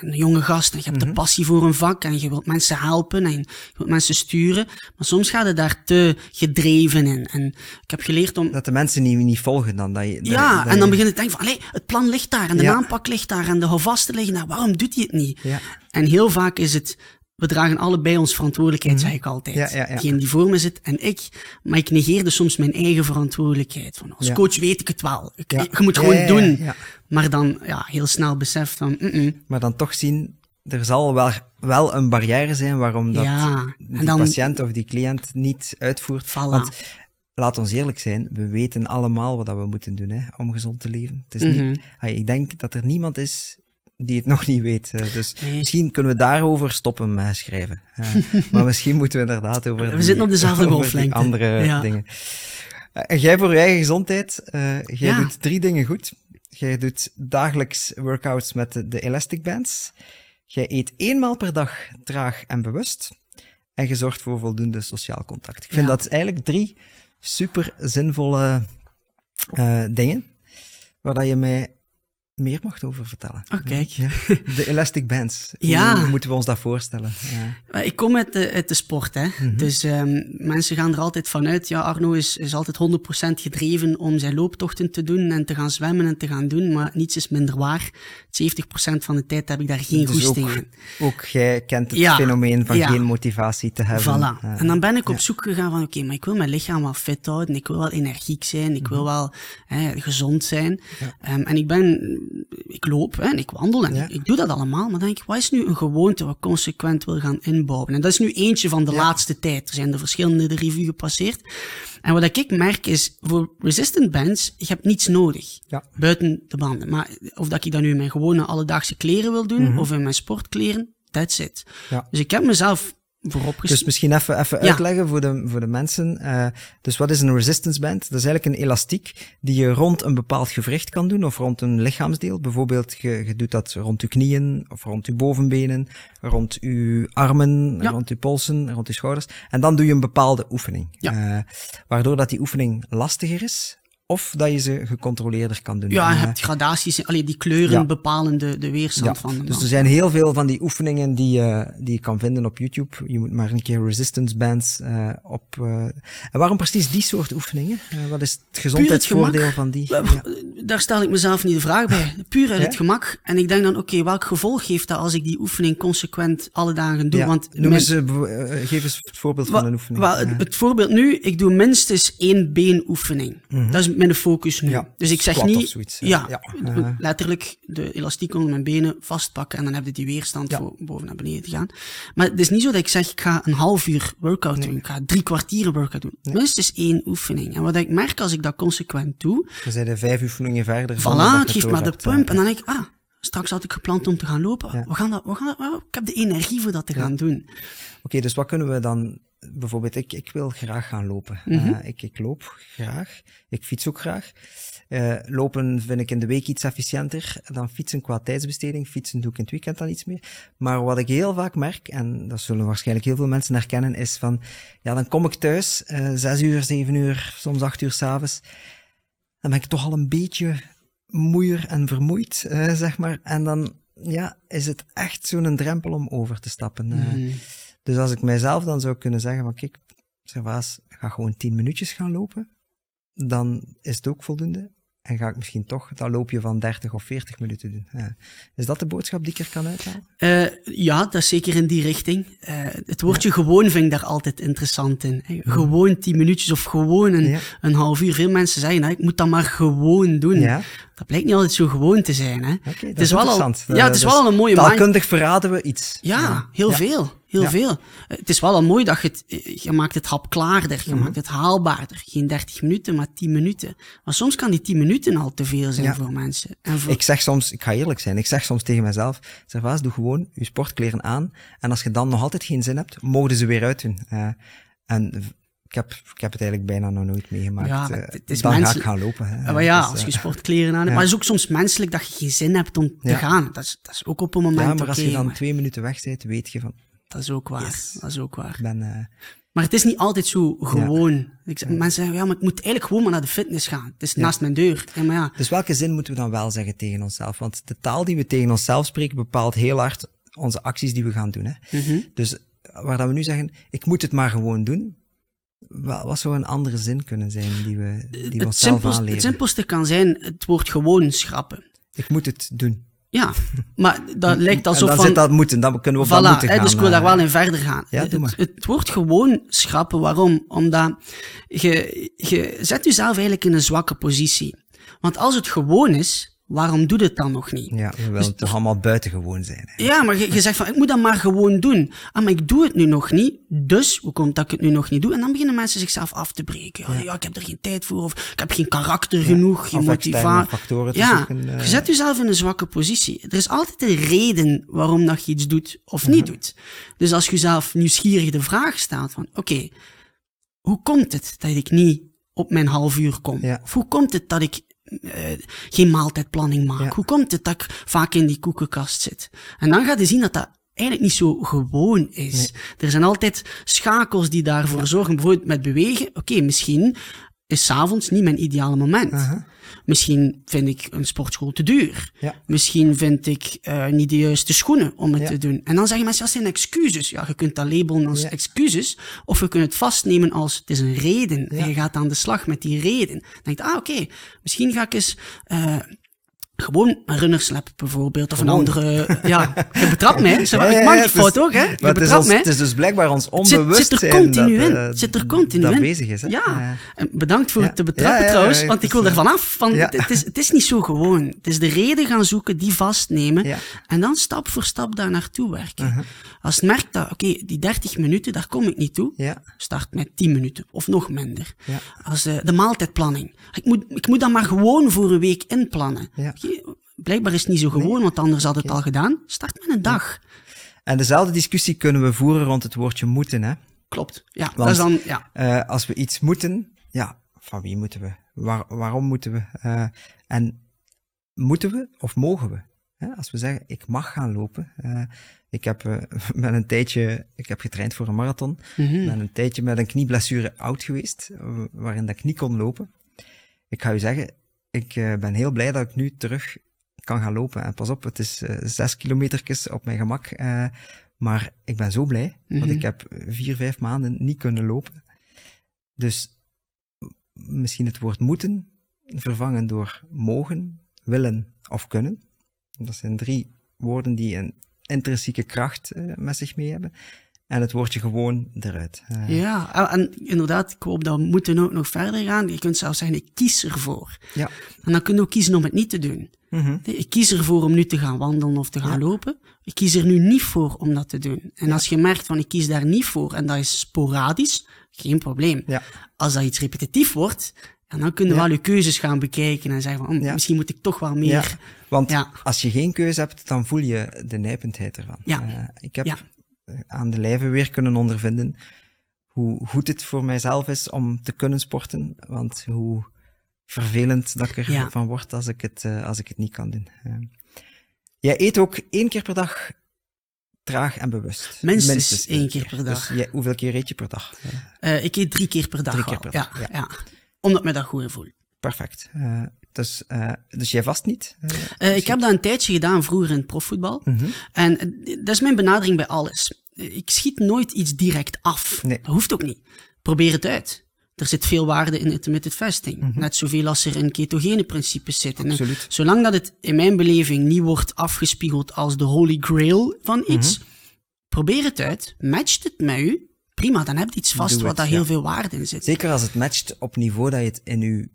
een jonge gast en je hebt Mhm. de passie voor een vak en je wilt mensen helpen en je wilt mensen sturen. Maar soms gaat het daar te gedreven in. En ik heb geleerd om, dat de mensen niet, niet volgen dan. Dat je, dat- ja, dat en dan begin je te denken van, allee, het plan ligt daar en de Ja. aanpak ligt daar en de houvasten liggen daar. Waarom doet hij het niet? Ja. En heel vaak is het we dragen allebei ons verantwoordelijkheid, zeg ik altijd. Ja, ja, ja. Degene die voor me zit en ik. Maar ik negeerde soms mijn eigen verantwoordelijkheid. Van, als coach weet ik het wel. Ik. Je moet gewoon doen. Maar dan ja, heel snel beseft van, Maar dan toch zien, er zal wel, wel een barrière zijn waarom dat die dan, patiënt of die cliënt niet uitvoert. Voilà. Want laat ons eerlijk zijn, we weten allemaal wat dat we moeten doen hè, om gezond te leven. Het is Mhm. niet, ik denk dat er niemand is die het [laughs] nog niet weet. eh, Dus Nee. misschien kunnen we daarover stoppen met schrijven. Eh, [laughs] maar misschien moeten we inderdaad over We die- zitten op dezelfde [laughs] golflengte. andere Ja. dingen. Eh, En jij voor je eigen gezondheid, eh, jij Ja. doet drie dingen goed. Jij doet dagelijks workouts met de, de elastic bands. Jij eet eenmaal per dag traag en bewust. En je zorgt voor voldoende sociaal contact. Ik vind Ja. dat eigenlijk drie super zinvolle eh, dingen, waar dat je mij meer mag over vertellen. Oh, kijk. Ja. De elastic bands. Ja. Hoe moeten we ons dat voorstellen? Ja. Ik kom uit de, uit de sport, hè. Mhm. Dus ehm, mensen gaan er altijd vanuit, ja, Arno is, is altijd 100% gedreven om zijn looptochten te doen en te gaan zwemmen en te gaan doen, maar niets is minder waar. 70% van de tijd heb ik daar geen Dus goesting ook, in. ook jij kent het Ja. fenomeen van geen motivatie te hebben. Voilà. En dan ben ik op zoek gegaan van, oké, maar ik wil mijn lichaam wel fit houden, ik wil wel energiek zijn, ik Mhm. wil wel hè, gezond zijn. Ehm, en ik ben, ik loop hè, en ik wandel en Ja. ik, ik doe dat allemaal, maar dan denk ik, wat is nu een gewoonte wat ik consequent wil gaan inbouwen? En dat is nu eentje van de laatste tijd. Er zijn er verschillende de revue gepasseerd. En wat ik merk is, voor resistant bands, je hebt niets nodig. Ja. Buiten de banden. Maar of dat ik dat nu in mijn gewone alledaagse kleren wil doen, Mhm. of in mijn sportkleren, that's it. Dus ik heb mezelf voorop Dus misschien even, even Ja. uitleggen voor de, voor de mensen. Eh, dus wat is een resistance band? Dat is eigenlijk een elastiek die je rond een bepaald gewricht kan doen of rond een lichaamsdeel. Bijvoorbeeld, je, je doet dat rond je knieën of rond je bovenbenen, rond je armen, Ja. rond je polsen, rond je schouders. En dan doe je een bepaalde oefening. Ja. Eh, waardoor dat die oefening lastiger is of dat je ze gecontroleerder kan doen. Ja, je Eh, hebt gradaties, allee, die kleuren Ja. bepalen de, de weerstand ja, van de dus er zijn heel veel van die oefeningen die, je die je kan vinden op YouTube. Je moet maar een keer resistance bands eh, op. eh, En waarom precies die soort oefeningen? Eh, wat is het gezondheidsvoordeel van die? Eh, Ja. Daar stel ik mezelf niet de vraag bij. Puur uit het gemak. En ik denk dan, oké, welk gevolg heeft dat als ik die oefening consequent alle dagen doe? Want Noem eens, eh, eh, geef eens het voorbeeld van een oefening. wel, het, voorbeeld nu, ik doe minstens één beenoefening. Dat is mijn focus nu. Ja, Dus ik zeg niet, zoiets, ja, eh. letterlijk de elastiek onder mijn benen vastpakken en dan heb je die weerstand Ja. voor boven naar beneden te gaan. Maar het is niet zo dat ik zeg, ik ga een half uur workout doen, ik ga drie kwartieren workout doen. Minstens één oefening. En wat ik merk als ik dat consequent doe, Dan zijn er vijf oefeningen verder. Voilà, het geeft maar de hebt, eh. pump. En dan denk ik, ah, straks had ik gepland om te gaan lopen. We gaan dat, we gaan dat, ik heb de energie voor dat te gaan doen. Oké, dus wat kunnen we dan... Bijvoorbeeld, ik, ik wil graag gaan lopen. Mhm. Eh, ik, ik loop graag. Ik fiets ook graag. Eh, lopen vind ik in de week iets efficiënter dan fietsen qua tijdsbesteding. Fietsen doe ik in het weekend dan iets meer. Maar wat ik heel vaak merk, en dat zullen waarschijnlijk heel veel mensen herkennen, is van, ja, dan kom ik thuis, eh, zes uur, zeven uur, soms acht uur s'avonds. Dan ben ik toch al een beetje moeier en vermoeid, zeg maar. En dan, ja, is het echt zo'n drempel om over te stappen. eh. Dus als ik mijzelf dan zou kunnen zeggen van kijk, Servaas, ga gewoon tien minuutjes gaan lopen, dan is het ook voldoende. En ga ik misschien toch dat loopje van 30 of 40 minuten doen. Ja. Is dat de boodschap die ik er kan uithalen? Eh, ja, dat is zeker in die richting. Eh, het woordje gewoon vind ik daar altijd interessant in. hè. Gewoon tien minuutjes of gewoon een, Ja. een half uur. Veel mensen zeggen, nou, ik moet dat maar gewoon doen. Dat blijkt niet altijd zo gewoon te zijn. Hè. Het is wel al, ja, het is Eh, wel dus al een mooie mind- Taalkundig verraden we iets. Ja, heel Ja. veel. Heel Ja. veel. Eh, Het is wel al mooi dat je het, eh, je maakt het hapklaarder, Mhm. je maakt het haalbaarder. Geen 30 minuten, maar 10 minuten. Maar soms kan die 10 minuten al te veel zijn Ja. voor mensen. En voor, Ik zeg soms, ik ga eerlijk zijn, ik zeg soms tegen mezelf, Servaas, doe gewoon je sportkleren aan. En als je dan nog altijd geen zin hebt, mogen ze weer uitdoen. En ik heb, ik heb het eigenlijk bijna nog nooit meegemaakt. Ja, Eh, het is dan ga ik gaan lopen. Hè. Ja, maar ja, Dus, als eh, je sportkleren aan hebt. [laughs] Maar het is ook soms menselijk dat je geen zin hebt om te gaan. Dat is, dat is ook op een moment ja, maar als je dan maar twee minuten weg bent, weet je van, Dat is ook waar. Yes. Dat is ook waar. ben... eh, Maar het is niet altijd zo gewoon. Ik zeg, Mensen zeggen, ja, maar ik moet eigenlijk gewoon maar naar de fitness gaan. Het is naast mijn deur. Ja, maar ja, Dus welke zin moeten we dan wel zeggen tegen onszelf? Want de taal die we tegen onszelf spreken bepaalt heel hard onze acties die we gaan doen. Hè? Mhm. Dus waar dat we nu zeggen, ik moet het maar gewoon doen, wat zou een andere zin kunnen zijn die we, die we het, onszelf aanleren? het simpelste kan zijn het woord gewoon schrappen. Ik moet het doen. Ja, maar dat [laughs] lijkt alsof dan van... zit dat moeten, dan kunnen we voilà, dat moeten hè, gaan. dus ik wil daar eh. wel in verder gaan. Ja, doe het, maar. het wordt gewoon schrappen. Waarom? Omdat je, je zet jezelf eigenlijk in een zwakke positie. Want als het gewoon is, waarom doe je het dan nog niet? Ja, we willen toch allemaal buitengewoon zijn. hè. Ja, maar je, je zegt van, ik moet dat maar gewoon doen. Ah, maar ik doe het nu nog niet, dus hoe komt dat ik het nu nog niet doe? En dan beginnen mensen zichzelf af te breken. Ja, ja ik heb er geen tijd voor, of ik heb geen karakter genoeg, geen motivatie. Ja, zoeken, eh. je zet jezelf in een zwakke positie. Er is altijd een reden waarom dat je iets doet of niet Mhm. doet. Dus als je jezelf nieuwsgierig de vraag stelt van, oké, hoe komt het dat ik niet op mijn half uur kom? Ja. Of hoe komt het dat ik geen maaltijdplanning maak? Ja. Hoe komt het dat ik vaak in die koekenkast zit? En dan ga je zien dat dat eigenlijk niet zo gewoon is. Er zijn altijd schakels die daarvoor zorgen. Bijvoorbeeld met bewegen. Oké, misschien is 's avonds niet mijn ideale moment. Misschien vind ik een sportschool te duur. Ja. Misschien vind ik eh, niet de juiste schoenen om het Ja. te doen. En dan zeggen mensen, dat zijn excuses. Ja, je kunt dat labelen als Ja. excuses. Of je kunt het vastnemen als, het is een reden. En je gaat aan de slag met die reden. Dan denk je, ah, oké, misschien ga ik eens... eh, Gewoon een runnerslap bijvoorbeeld, of een andere... Ja, je betrapt mij. Zo, Ja, ja, ik ja, het fout ook, hè. Je Maar het is, betrapt het is dus blijkbaar ons Het zit, onbewustzijn zit er continu dat, in. eh, Het zit er continu dat in. bezig is. Hè? Ja. Eh, En bedankt voor het te betrappen trouwens, want het ik wil is, er vanaf. Van, het, is, het is niet zo gewoon. Het is de reden gaan zoeken, die vastnemen en dan stap voor stap daar naartoe werken. Uh-huh. Als je merkt dat, oké, die 30 minuten, daar kom ik niet toe, start met 10 minuten of nog minder. Als eh, de maaltijdplanning. Ik moet, ik moet dat maar gewoon voor een week inplannen. Blijkbaar is het niet zo gewoon, want anders had het al gedaan. Start met een dag. En dezelfde discussie kunnen we voeren rond het woordje moeten. Hè? Klopt. Ja, dat Want- is dan, ja. Eh, als we iets moeten, ja, van wie moeten we? Waar, waarom moeten we? Eh, en moeten we of mogen we? Hè, als we zeggen, ik mag gaan lopen. eh, ik heb [laughs] met een tijdje, ik heb getraind voor een marathon. Ben een tijdje met een knieblessure oud geweest, waarin dat ik niet kon lopen. Ik ga u zeggen, ik eh, ben heel blij dat ik nu terug kan gaan lopen. En pas op, het is eh, zes kilometertjes op mijn gemak. eh, maar ik ben zo blij, want Mhm. ik heb vier, vijf maanden niet kunnen lopen. Dus misschien het woord moeten vervangen door mogen, willen of kunnen. Dat zijn drie woorden die een intrinsieke kracht met zich mee hebben. En het woordje gewoon eruit. Eh, Ja, en- inderdaad, ik hoop dat we moeten ook nog verder gaan. Je kunt zelfs zeggen, ik kies ervoor. ja. En dan kun je ook kiezen om het niet te doen. Mhm. Ik kies ervoor om nu te gaan wandelen of te gaan lopen. Ik kies er nu niet voor om dat te doen. En als je merkt van ik kies daar niet voor en dat is sporadisch, geen probleem. Ja. Als dat iets repetitief wordt, en dan kun je Ja. wel je keuzes gaan bekijken en zeggen van, oh, Ja. misschien moet ik toch wel meer. Ja, want als je geen keuze hebt, dan voel je de nijpendheid ervan. Ja. Eh, ik heb aan de lijve weer kunnen ondervinden hoe goed het voor mijzelf is om te kunnen sporten, want hoe vervelend dat ik ervan Ja. van word als ik het, eh, als ik het niet kan doen. Eh, jij eet ook één keer per dag traag en bewust. Minstens één keer per dag. Dus jij, hoeveel keer eet je per dag? Eh, Eh, ik eet drie keer per dag Drie keer per dag, ja, ja. ja. Omdat me dat goed voelt. perfect. Eh, dus, eh, dus jij vast niet? Eh, Eh, ik heb dat een tijdje gedaan vroeger in profvoetbal. Mhm. En dat is mijn benadering bij alles. Ik schiet nooit iets direct af. Nee. Dat hoeft ook niet. Probeer het uit. Er zit veel waarde in intermittent fasting. Net zoveel als er in ketogene principes zitten. En Mhm. Absoluut. Zolang dat het in mijn beleving niet wordt afgespiegeld als de holy grail van iets, Mhm. probeer het uit. Matcht het met u. Prima, dan heb je iets vast Doe wat daar ja. heel veel waarde in zit. Zeker als het matcht op niveau dat je het in je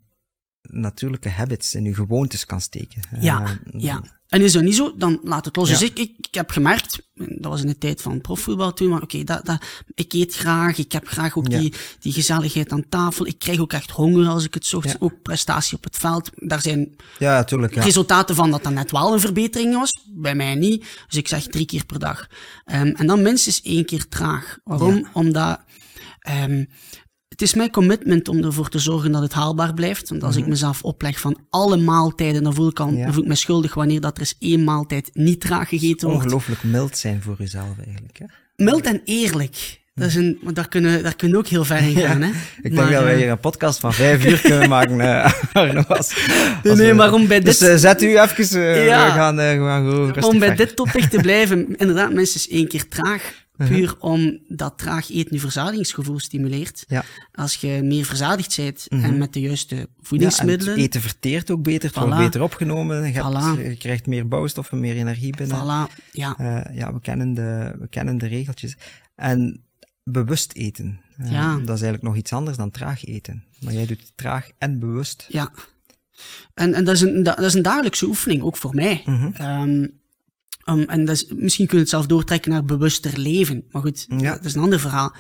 natuurlijke habits, in je gewoontes kan steken. Ja, Eh, ja. En is dat niet zo, dan laat het los. Ja. Dus ik, ik, ik heb gemerkt, dat was in de tijd van profvoetbal toen, maar oké, dat, dat, ik eet graag, ik heb graag ook Ja. die, die gezelligheid aan tafel. Ik krijg ook echt honger als ik het zocht. Ja. Ook prestatie op het veld. Daar zijn Ja, natuurlijk. Ja. resultaten van dat dat net wel een verbetering was. Bij mij niet. Dus ik zeg drie keer per dag. Ehm, en dan minstens één keer traag. Waarom? Omdat ehm, het is mijn commitment om ervoor te zorgen dat het haalbaar blijft. Want als ik mezelf opleg van alle maaltijden, dan voel ik, al, Mhm. Ja. dan voel ik me schuldig wanneer dat er eens één maaltijd niet traag gegeten wordt. Ongelooflijk mild zijn voor jezelf eigenlijk. Hè? Mild en eerlijk. Dat is een, maar daar kunnen, daar kunnen we ook heel ver in [laughs] gaan. Hè? Ik Maar, denk dat wij eh, hier een podcast van vijf uur kunnen maken. eh, [laughs] [laughs] Arno, als- Nee, als nee, we- maar om bij Dus dit- eh, zet u even, Ja. we gaan, we gaan gewoon rustig Om bij dit topic te blijven, inderdaad, minstens één keer traag. Uh-huh. Puur omdat traag eten je verzadigingsgevoel stimuleert. Ja. Als je meer verzadigd bent en met de juiste voedingsmiddelen... Ja, eten verteert ook beter, het wordt beter opgenomen. Je, hebt, je, krijgt meer bouwstoffen, meer energie binnen. Voilà, ja. Uh, ja, we kennen, de, we kennen de regeltjes. En bewust eten. Uh, ja. Dat is eigenlijk nog iets anders dan traag eten. Maar jij doet traag en bewust. Ja. En, en dat, is een, dat, is een dagelijkse oefening, ook voor mij. Mm-hmm. Um, Um, en dat is, misschien kun je het zelf doortrekken naar bewuster leven. Maar goed, ja. dat is een ander verhaal.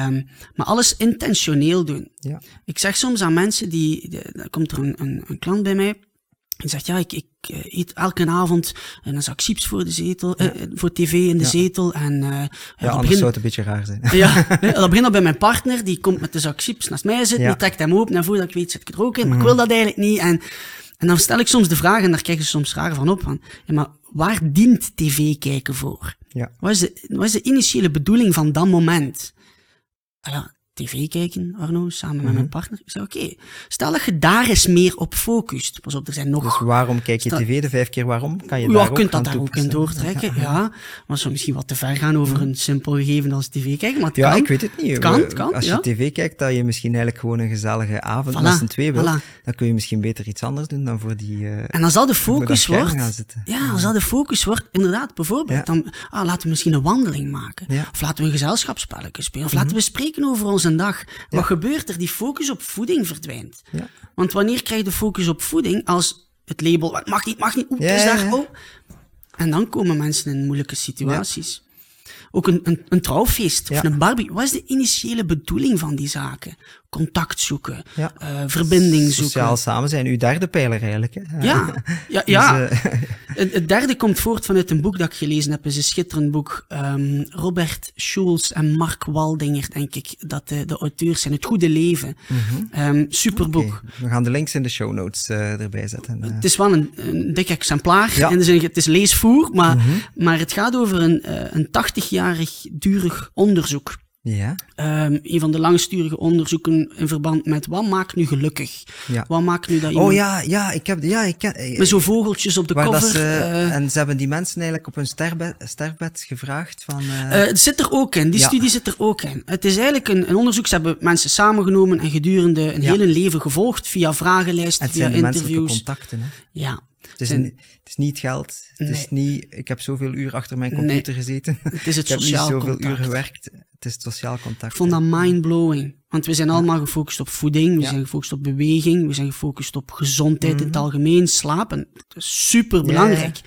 Um, maar alles intentioneel doen. Ja. Ik zeg soms aan mensen die, die er komt er een, een, een klant bij mij. En zegt, ja, ik, ik eet elke avond een zak chips voor de zetel, ja. uh, voor tv in de ja. zetel. En, uh, ja, anders begin... zou het een beetje raar zijn. ja, [laughs] dat begint al bij mijn partner, die komt met de zak chips naast mij zitten, die trekt hem open en voordat ik weet zit ik er ook in, maar Mhm. ik wil dat eigenlijk niet. En, en dan stel ik soms de vraag, en daar krijg je soms raar van op, van, ja, maar waar dient tv kijken voor? Ja. Wat, is de, wat is de initiële bedoeling van dat moment? Ja, tv kijken, Arno, samen met Mhm. mijn partner. Ik zei, oké, stel dat je daar eens meer op focust. Pas op, er zijn nog... Dus waarom kijk je tv de vijf keer waarom? Kan je Ja, daar je ook kunt dat daar ook in doortrekken, ja. Maar het zou misschien wat te ver gaan over een simpel gegeven als tv kijken, maar het Ja, kan. ik weet het niet. Het kan, het kan, Als je ja. tv kijkt, dat je misschien eigenlijk gewoon een gezellige avond Voilà, met z'n twee wil, voilà. dan kun je misschien beter iets anders doen dan voor die... eh, En als dat de focus wordt, gaan zitten. ja, als dat de focus wordt, inderdaad, bijvoorbeeld, Ja. dan, ah, laten we misschien een wandeling maken. Ja. Mhm. Of laten we een gezelschapsspelletje spelen. Of laten we spreken over onze dag. Wat gebeurt er? Die focus op voeding verdwijnt. Ja. Want wanneer krijg je de focus op voeding als het label, "Wat mag niet, mag niet, Ja, is ja, daar, oh. En dan komen mensen in moeilijke situaties. Ook een, een, een trouwfeest of een barbie. Wat is de initiële bedoeling van die zaken? Contact zoeken, Ja. eh, verbinding zoeken. Sociaal samen zijn, uw derde pijler eigenlijk. Hè? Ja, [laughs] ja, ja. Dus, eh, [laughs] Het, het derde komt voort vanuit een boek dat ik gelezen heb. Het is een schitterend boek. Ehm, Robert Schulz en Mark Waldinger, denk ik, dat de, de auteurs zijn. Het Goede Leven. Ehm, superboek. Mhm. We gaan de links in de show notes eh, erbij zetten. Het is wel een, een dik exemplaar. Ja. In de zin, het is leesvoer, maar, maar het gaat over een, een 80-jarig durig onderzoek. Ja, Ehm, een van de langsturige onderzoeken in verband met wat maakt nu gelukkig? ja. Wat maakt nu dat iemand... Oh ja, ja, ik heb, ja, ik ken, eh, Met zo'n vogeltjes op de cover. dat ze, eh, en ze hebben die mensen eigenlijk op hun sterfbed, sterfbed gevraagd van, eh, Eh, het zit er ook in, die Ja. studie zit er ook in. Het is eigenlijk een, een onderzoek, ze hebben mensen samengenomen en gedurende een Ja. hun leven gevolgd via vragenlijsten, via interviews. contacten. Hè. Ja, Het is, een- het is niet geld, het is niet, ik heb zoveel uur achter mijn Nee. computer gezeten. [laughs] het is het ik heb niet sociaal zoveel contact. uur gewerkt, het is het sociaal contact. Ik vond dat mindblowing. Want we zijn allemaal gefocust op voeding, we Ja. Mhm. zijn gefocust op beweging, we zijn gefocust op gezondheid in het algemeen, slapen. Dat is super belangrijk.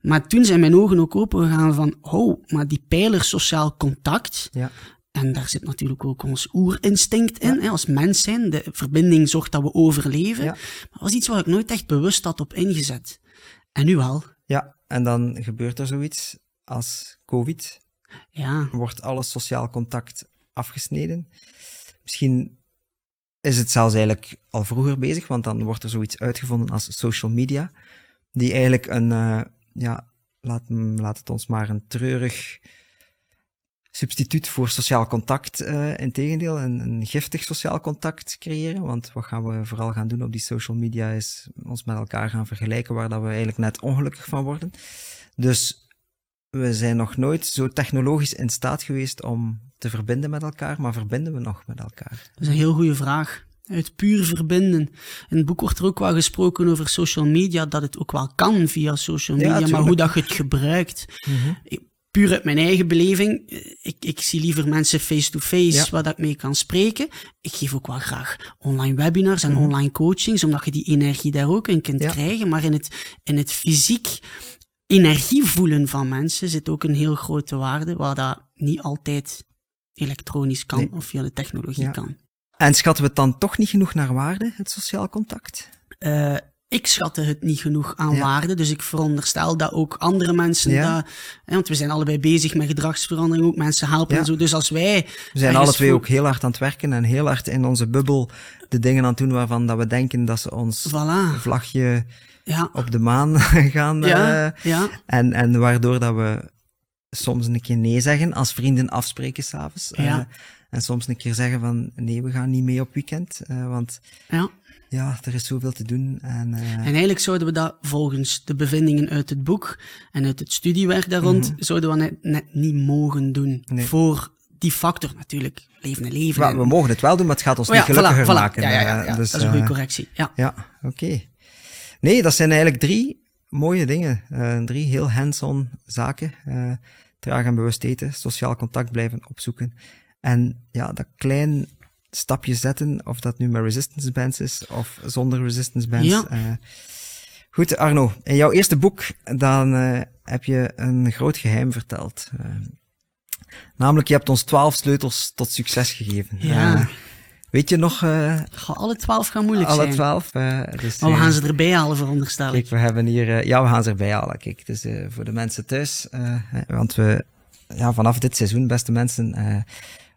Maar toen zijn mijn ogen ook open gegaan van, oh, maar die pijler sociaal contact, Ja, En daar zit natuurlijk ook ons oerinstinct in, hè, als mens zijn. De verbinding zorgt dat we overleven. Ja. Maar dat was iets waar ik nooit echt bewust had op ingezet. En nu wel. ja, en dan gebeurt er zoiets als COVID. Ja, wordt alle sociaal contact afgesneden. Misschien is het zelfs eigenlijk al vroeger bezig, want dan wordt er zoiets uitgevonden als social media, die eigenlijk een, eh, ja, laat, laat het ons maar een treurig substituut voor sociaal contact, eh in tegendeel, een, een giftig sociaal contact creëren, want wat gaan we vooral gaan doen op die social media is ons met elkaar gaan vergelijken, waar dat we eigenlijk net ongelukkig van worden. Dus we zijn nog nooit zo technologisch in staat geweest om te verbinden met elkaar, maar verbinden we nog met elkaar? dat is een heel goede vraag. Het puur verbinden. In het boek wordt er ook wel gesproken over social media, dat het ook wel kan via social Ja, media, maar hoe dat je het gebruikt. Ik- Puur uit mijn eigen beleving, eh, ik, ik zie liever mensen face-to-face Ja. waar dat ik mee kan spreken. Ik geef ook wel graag online webinars en Mhm. online coachings, omdat je die energie daar ook in kunt Ja. krijgen. Maar in het, in het fysiek energie voelen van mensen zit ook een heel grote waarde, waar dat niet altijd elektronisch kan Nee. of via de technologie Ja. kan. En schatten we het dan toch niet genoeg naar waarde, het sociaal contact? Eh, ik schatte het niet genoeg aan Ja. waarde, dus ik veronderstel dat ook andere mensen Ja. dat, hè, want we zijn allebei bezig met gedragsverandering, ook mensen helpen Ja. en zo. Dus als wij We zijn alle twee voor- ook heel hard aan het werken en heel hard in onze bubbel de dingen aan het doen waarvan dat we denken dat ze ons Voilà. vlagje op de maan [laughs] gaan. Ja, eh, ja. en, en waardoor dat we soms een keer nee zeggen, als vrienden afspreken s'avonds. Ja. En soms een keer zeggen van nee, we gaan niet mee op weekend. Uh, want ja. Ja, er is zoveel te doen. En, uh... en eigenlijk zouden we dat volgens de bevindingen uit het boek en uit het studiewerk daar rond, mm -hmm. zouden we net, net, niet mogen doen. Nee. Voor die factor natuurlijk, leven en leven. Maar we mogen het wel doen, maar het gaat ons oh, niet gelukkiger voilà, maken. Ja, ja, ja, ja. Dus, dat is een goede correctie. Ja, ja oké. Okay. Nee, dat zijn eigenlijk drie mooie dingen. Uh, drie heel hands-on zaken. Uh, traag en bewust eten, sociaal contact blijven opzoeken. En ja, dat klein stapje zetten, of dat nu met resistance bands is, of zonder resistance bands. Ja. Uh, goed, Arno, in jouw eerste boek, dan heb je een groot geheim verteld. namelijk, je hebt ons twaalf sleutels tot succes gegeven. Ja. Weet je nog... Uh, alle twaalf gaan moeilijk alle zijn. twaalf. Uh, dus, maar we gaan ze erbij halen, veronderstel ik. Kijk, we hebben hier... Uh, ja, we gaan ze erbij halen. Kijk, dus voor de mensen thuis. want we... Ja, vanaf dit seizoen, beste mensen,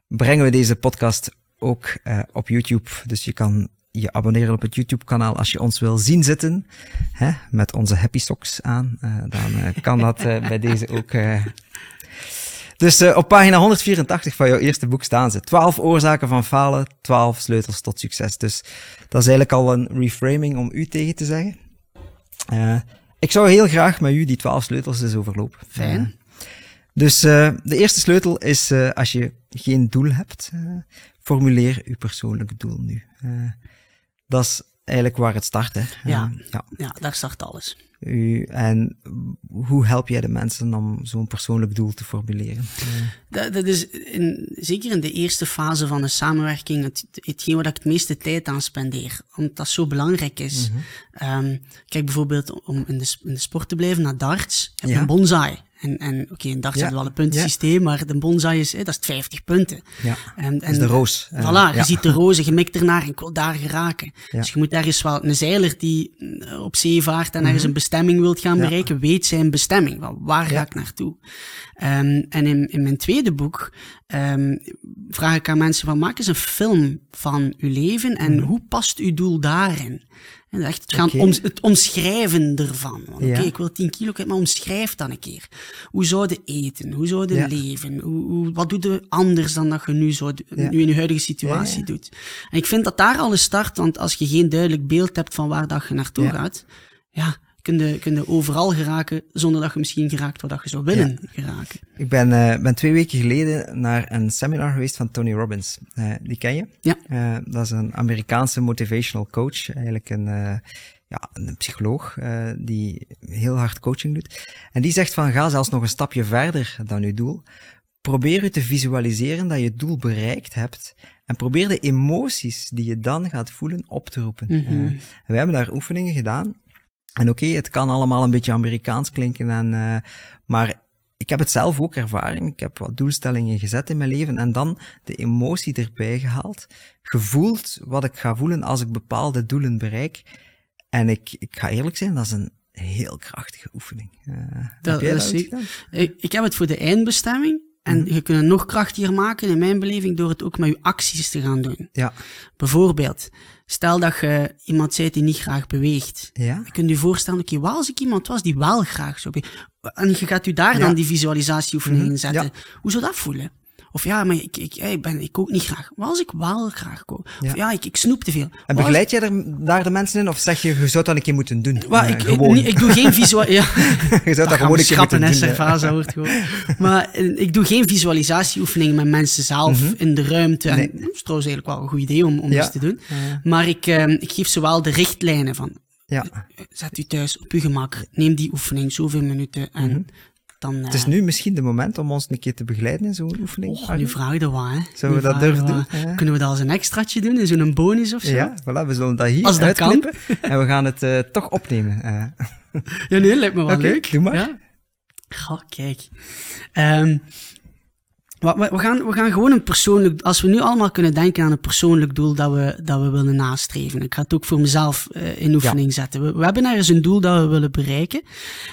brengen we deze podcast ook op YouTube. Dus je kan je abonneren op het YouTube-kanaal als je ons wil zien zitten. Hè, met onze happy socks aan. dan kan dat bij [laughs] deze ook... Dus op pagina 184 van jouw eerste boek staan ze. 12 oorzaken van falen, 12 sleutels tot succes. Dus dat is eigenlijk al een reframing om u tegen te zeggen. Ik zou heel graag met u die 12 sleutels eens overlopen. Fijn. Uh, dus de eerste sleutel is als je geen doel hebt, formuleer uw persoonlijke doel nu. dat is eigenlijk waar het start. Hè. Ja, ja. ja, daar start alles. U, en hoe help jij de mensen om zo'n persoonlijk doel te formuleren? Dat, dat is in, zeker in de eerste fase van de samenwerking het, hetgeen waar ik het meeste tijd aan spendeer. Omdat dat zo belangrijk is. Mm -hmm. um, kijk bijvoorbeeld, om in de, in de sport te blijven, naar darts, heb je Ja. een bonsai. En, en oké, in darts Ja. we wel een puntensysteem, maar de bonsai is, hè, dat is 50 punten. Ja, En, dat is de roos. Eh, Voilà, je ziet de roze, je mikt ernaar en ik wil daar geraken. Dus je moet ergens wel, een zeiler die eh, op zee vaart en ergens een bestemming wilt gaan Mhm. Bereiken, weet zijn bestemming. Wel, waar ga ik naartoe? Ehm, en in, in mijn tweede boek ehm, vraag ik aan mensen van, maak eens een film van uw leven en hoe past uw doel daarin? En echt het, gaan om, het omschrijven ervan. Oké, Ja. ik wil 10 kilo kwijt, maar omschrijf dan een keer. Hoe zou je eten? Hoe zou je Ja. leven? Hoe, hoe, wat doe je anders dan dat je nu, zou, Ja. nu in je huidige situatie doet? En ik vind dat daar alles start, want als je geen duidelijk beeld hebt van waar dat je naartoe gaat, ja, kun je, kun je overal geraken zonder dat je misschien geraakt dat je zou willen geraken. Ik ben, eh, ben twee weken geleden naar een seminar geweest van Tony Robbins. Eh, die ken je? Ja. Eh, dat is een Amerikaanse motivational coach. Eigenlijk een, ja, een psycholoog die heel hard coaching doet. En die zegt van ga zelfs nog een stapje verder dan je doel. Probeer je te visualiseren dat je het doel bereikt hebt. En probeer de emoties die je dan gaat voelen op te roepen. Mhm. Wij hebben daar oefeningen gedaan. En oké, het kan allemaal een beetje Amerikaans klinken, en, eh, maar ik heb het zelf ook ervaren. Ik heb wat doelstellingen gezet in mijn leven en dan de emotie erbij gehaald. Gevoeld wat ik ga voelen als ik bepaalde doelen bereik. En ik, ik ga eerlijk zijn, dat is een heel krachtige oefening. Eh, heb dat dat? Ik, ik heb het voor de eindbestemming. En Mhm. je kunt het nog krachtiger maken, in mijn beleving, door het ook met je acties te gaan doen. Ja. Bijvoorbeeld, stel dat je iemand bent die niet graag beweegt. Ja? Je kunt je voorstellen, oké, wat als ik iemand was die wel graag zou bewegen? En je gaat u daar Ja. dan die visualisatieoefening Mhm, in zetten. ja. Hoe zou dat voelen? Of ja, maar ik, ik, ik, ben, ik kook niet graag. Wat als ik wel graag kook? Ja. Of ja, ik, ik snoep te veel. En als- begeleid jij er, daar de mensen in? Of zeg je, je zou dat een keer moeten doen? Eh, ik, gewoon. niet- ik doe geen visual... [laughs] Ja. je zou dat, gewoon een keer moeten doen. Hoort gewoon. [laughs] Maar eh, ik doe geen visualisatieoefeningen met mensen zelf in de ruimte. En Mhm. Nee. dat is trouwens eigenlijk wel een goed idee om, om Ja. eens te doen. Maar ik, eh, ik geef zowel de richtlijnen van, Ja. eh, zet u thuis op uw gemak, neem die oefening, zoveel minuten, en dan... Het is nu misschien de moment om ons een keer te begeleiden in zo'n oefening. Oh, nu vraag je dat wat, hè. Zullen we Nu dat durven doen? Ja. Kunnen we dat als een extraatje doen, in zo'n bonus of zo? Ja, voilà, we zullen dat hier Als dat kan. en we gaan het eh, toch opnemen. eh. Ja, nee, lijkt me wel Oké, leuk. doe maar. Ja? Goh, kijk. Ehm, we, gaan, we gaan gewoon een persoonlijk... Als we nu allemaal kunnen denken aan een persoonlijk doel dat we, dat we willen nastreven. Ik ga het ook voor mezelf eh, in oefening zetten. We, we hebben ergens een doel dat we willen bereiken.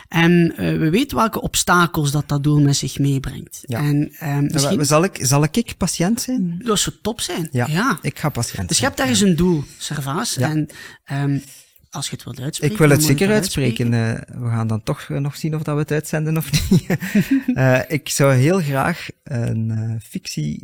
En eh, we weten welke obstakels dat dat doel met zich meebrengt. Ja. En ehm, misschien... Zal, ik, zal ik patiënt zijn? Dat zou top zijn. Ja, ja. ik ga patiënt Dus je zijn. hebt ergens een doel, Servaas. Ja. En ehm, als je het wilt uitspreken... Ik wil het zeker het uitspreken. Eh, we gaan dan toch eh, nog zien of dat we het uitzenden of niet. [laughs] Eh, ik zou heel graag een eh,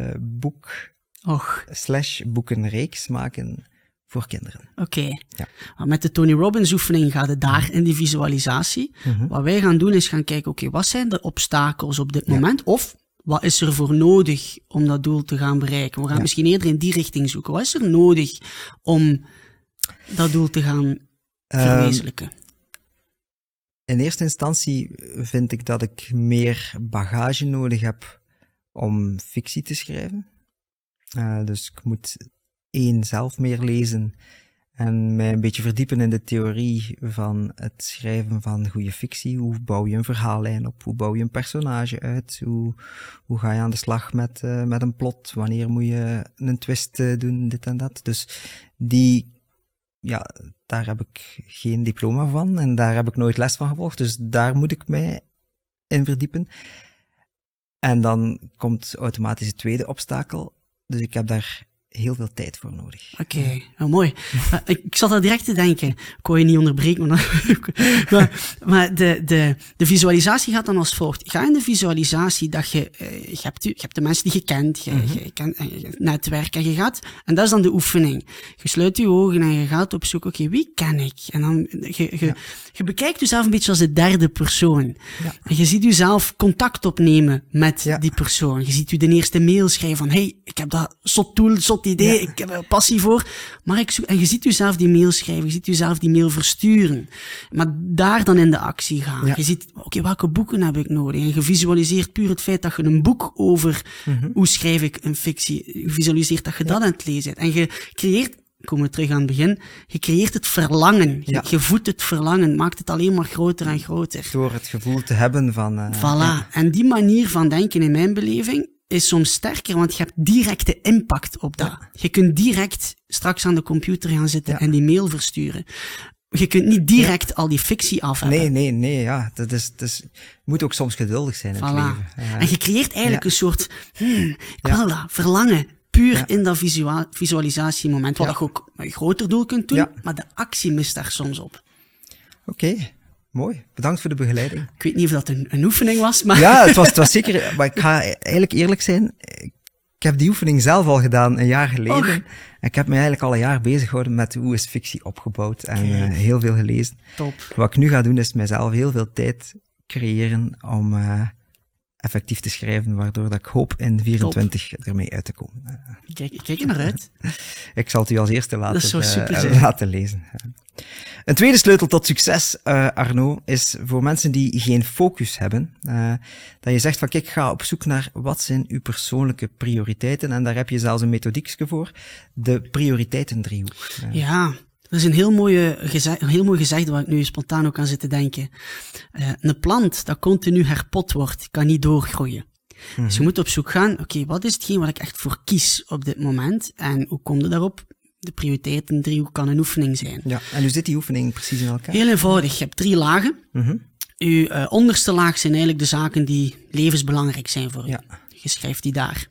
uh, boek Och. slash boekenreeks maken voor kinderen. Oké. Ja. Met de Tony Robbins oefening gaat het daar in die visualisatie. Mhm. Wat wij gaan doen is gaan kijken, oké, wat zijn de obstakels op dit moment? Of wat is er voor nodig om dat doel te gaan bereiken? We gaan misschien eerder in die richting zoeken. Wat is er nodig om dat doel te gaan ehm, verwezenlijken? in eerste instantie vind ik dat ik meer bagage nodig heb om fictie te schrijven. Uh, dus ik moet één zelf meer lezen en mij een beetje verdiepen in de theorie van het schrijven van goede fictie. Hoe bouw je een verhaallijn op? Hoe bouw je een personage uit? Hoe, hoe ga je aan de slag met, uh, met een plot? Wanneer moet je een twist uh, doen? Dit en dat. Dus die, ja, daar heb ik geen diploma van en daar heb ik nooit les van gevolgd. Dus daar moet ik mij in verdiepen. En dan komt automatisch het tweede obstakel. Dus ik heb daar heel veel tijd voor nodig. Oké, okay, oh, mooi. ik, ik zat daar direct te denken. Ik kon je niet onderbreken, [laughs] maar, maar, de, de, de visualisatie gaat dan als volgt. Ga in de visualisatie dat je, uh, je, hebt, je hebt de mensen die je kent, je, mm -hmm. je kent uh, je netwerk en je gaat, en dat is dan de oefening. Je sluit je ogen en je gaat op zoek, oké, okay, wie ken ik? En dan, je, je, ja. je bekijkt jezelf een beetje als de derde persoon. Ja. En je ziet jezelf contact opnemen met ja. die persoon. Je ziet je de eerste mail schrijven van, hey, ik heb dat zot tool, zot idee, ik heb er passie voor. Maar ik zoek, en je ziet jezelf die mail schrijven, je ziet jezelf die mail versturen. Maar daar dan in de actie gaan. Ja. Je ziet, oké, okay, welke boeken heb ik nodig? En je visualiseert puur het feit dat je een boek over mm -hmm. hoe schrijf ik een fictie, je visualiseert dat je dat aan het lezen bent. En je creëert komen we terug aan het begin. Je creëert het verlangen. Je, ja. je voedt het verlangen, maakt het alleen maar groter en groter. Door het gevoel te hebben van. Uh, voilà. Ja. En die manier van denken, in mijn beleving, is soms sterker, want je hebt directe impact op dat. Ja. Je kunt direct straks aan de computer gaan zitten ja. en die mail versturen. Je kunt niet direct ja. al die fictie af hebben. Nee, nee, nee, ja. Dat is, dat is, moet ook soms geduldig zijn in voilà. het leven. En je creëert eigenlijk een soort, hmm, verlangen. Puur in dat visual, visualisatiemoment. Wat je ook een groter doel kunt doen, maar de actie mist daar soms op. Oké. Okay. Mooi, bedankt voor de begeleiding. Ik weet niet of dat een, een oefening was, maar... Ja, het was, het was [laughs] zeker... Maar ik ga eigenlijk eerlijk zijn. Ik heb die oefening zelf al gedaan, een jaar geleden. Och. En ik heb me eigenlijk al een jaar bezig gehouden met hoe is fictie opgebouwd. En uh, heel veel gelezen. Top. Wat ik nu ga doen, is mijzelf heel veel tijd creëren om... Uh, effectief te schrijven, waardoor dat ik hoop in 24 Top. ermee uit te komen. Kijk, kijk er naar uit. [laughs] ik zal het u als eerste laten, uh, laten lezen. Een tweede sleutel tot succes, uh, Arno, is voor mensen die geen focus hebben, uh, dat je zegt van kijk, ga op zoek naar wat zijn uw persoonlijke prioriteiten. En daar heb je zelfs een methodiekje voor, de prioriteitendriehoek. Ja, dat is een heel, mooie gezegd, een heel mooi gezegde waar ik nu spontaan ook aan zit te denken. Uh, een plant dat continu herpot wordt, kan niet doorgroeien. Dus je moet op zoek gaan, oké, okay, wat is hetgeen wat ik echt voor kies op dit moment? En hoe kom je daarop? De prioriteiten driehoek kan een oefening zijn. Ja, en hoe zit die oefening precies in elkaar? Heel eenvoudig. Je hebt drie lagen. Mm-hmm. Uw uh, onderste laag zijn eigenlijk de zaken die levensbelangrijk zijn voor u. Ja. Je schrijft die daar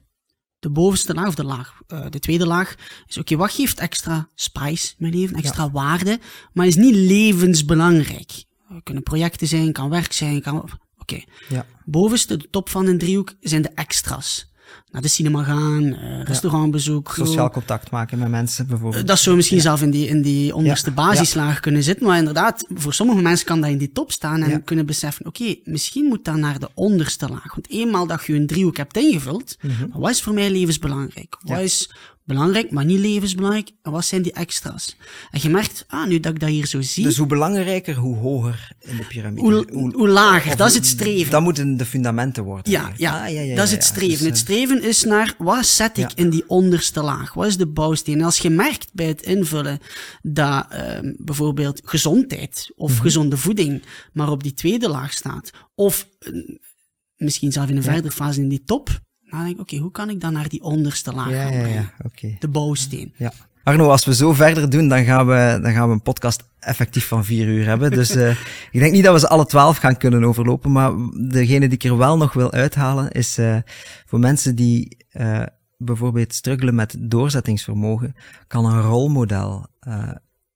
de bovenste laag, of de laag, uh, de tweede laag, is oké, okay, wat geeft extra spice in mijn leven, extra ja. waarde, maar is niet levensbelangrijk. Het kunnen projecten zijn, kan werk zijn, kan... Oké. Okay. Ja. Bovenste, de top van een driehoek, zijn de extra's naar de cinema gaan, uh, restaurantbezoek. Ja. Sociaal contact maken met mensen bijvoorbeeld. Dat zou misschien ja. zelf in die, in die onderste basislaag kunnen zitten, maar inderdaad, voor sommige mensen kan dat in die top staan en kunnen beseffen, oké, okay, misschien moet dat naar de onderste laag. Want eenmaal dat je een driehoek hebt ingevuld, mm -hmm. wat is voor mij levensbelangrijk? Wat is belangrijk, maar niet levensbelangrijk. En wat zijn die extra's? En je merkt, ah, nu dat ik dat hier zo zie. Dus hoe belangrijker, hoe hoger in de piramide. Hoe, hoe, hoe lager, dat is het streven. Dat moeten de fundamenten worden. Ja, ja, ah, ja, ja, dat is het streven. Dus, het streven is naar, wat zet ik in die onderste laag? Wat is de bouwsteen? En als je merkt bij het invullen dat um, bijvoorbeeld gezondheid of mm -hmm. gezonde voeding maar op die tweede laag staat, of uh, misschien zelf in een verdere fase in die top, dan denk ik, oké, okay, hoe kan ik dan naar die onderste laag ja, gaan brengen? Ja, okay. De bouwsteen. Ja. Arno, als we zo verder doen, dan gaan we, dan gaan we een podcast effectief van vier uur hebben. Dus uh, [laughs] ik denk niet dat we ze alle twaalf gaan kunnen overlopen, maar degene die ik er wel nog wil uithalen, is uh, voor mensen die uh, bijvoorbeeld struggelen met doorzettingsvermogen, kan een rolmodel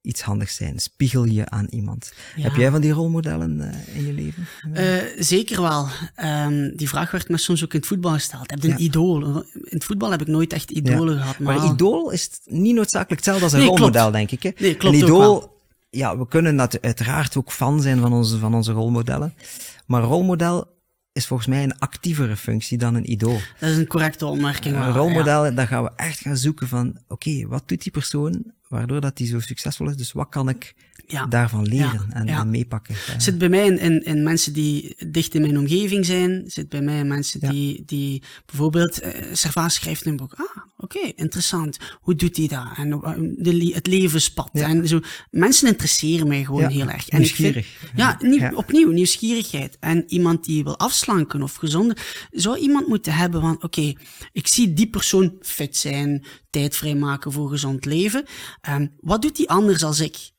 iets handigs zijn? Spiegel je aan iemand? Heb jij van die rolmodellen uh, in je leven? Uh, zeker wel. Um, die vraag werd me soms ook in het voetbal gesteld. Heb je een idool? In het voetbal heb ik nooit echt idolen gehad. Maar, maar idool is niet noodzakelijk hetzelfde als een nee, rolmodel, denk ik. Hè? Nee, klopt een idool, ja, we kunnen uiteraard ook fan zijn van onze, van onze rolmodellen. Maar rolmodel is volgens mij een actievere functie dan een idool. Dat is een correcte opmerking. Een rolmodel, ja. dan gaan we echt gaan zoeken van, oké, okay, wat doet die persoon waardoor dat die zo succesvol is? Dus wat kan ik ja. daarvan leren en, en, meepakken? Zit bij mij in, in, in, mensen die dicht in mijn omgeving zijn. Zit bij mij in mensen die, die bijvoorbeeld, uh, Servaas schrijft een boek. Ah, oké, okay, interessant. Hoe doet hij dat? En uh, de, het levenspad. En zo. Mensen interesseren mij gewoon heel erg. En nieuwsgierig. Ik vind, ja, nieuw, opnieuw, nieuwsgierigheid. En iemand die wil afslanken of gezonder, zou iemand moeten hebben van, oké, okay, ik zie die persoon fit zijn, tijd vrijmaken voor gezond leven. Um, wat doet die anders als ik?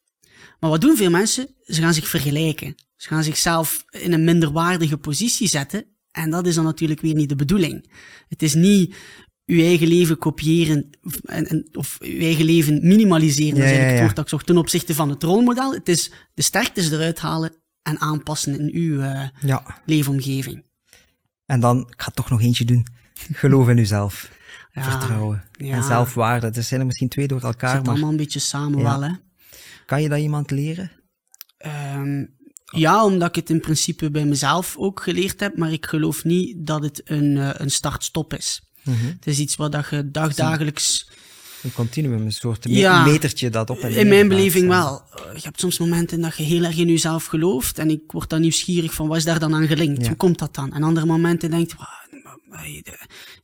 Maar wat doen veel mensen? Ze gaan zich vergelijken. Ze gaan zichzelf in een minderwaardige positie zetten. En dat is dan natuurlijk weer niet de bedoeling. Het is niet uw eigen leven kopiëren en, en, of uw eigen leven minimaliseren. Dat is eigenlijk het woord dat zocht ten opzichte van het rolmodel. Het is de sterktes eruit halen en aanpassen in uw uh, ja. leefomgeving. En dan, ik ga toch nog eentje doen. Geloof in uzelf. Vertrouwen. En zelfwaarde. Dat zijn er misschien twee door elkaar. Het zit maar... allemaal een beetje samen wel, hè. Kan je dat iemand leren? Um, ja, omdat ik het in principe bij mezelf ook geleerd heb, maar ik geloof niet dat het een, uh, een start-stop is. Mm -hmm. Het is iets wat dat je dagdagelijks... Een continuum, een soort ja, metertje dat op en In mijn beleving wel. Je hebt soms momenten dat je heel erg in jezelf gelooft en ik word dan nieuwsgierig van wat is daar dan aan gelinkt? Ja. Hoe komt dat dan? En andere momenten denk je,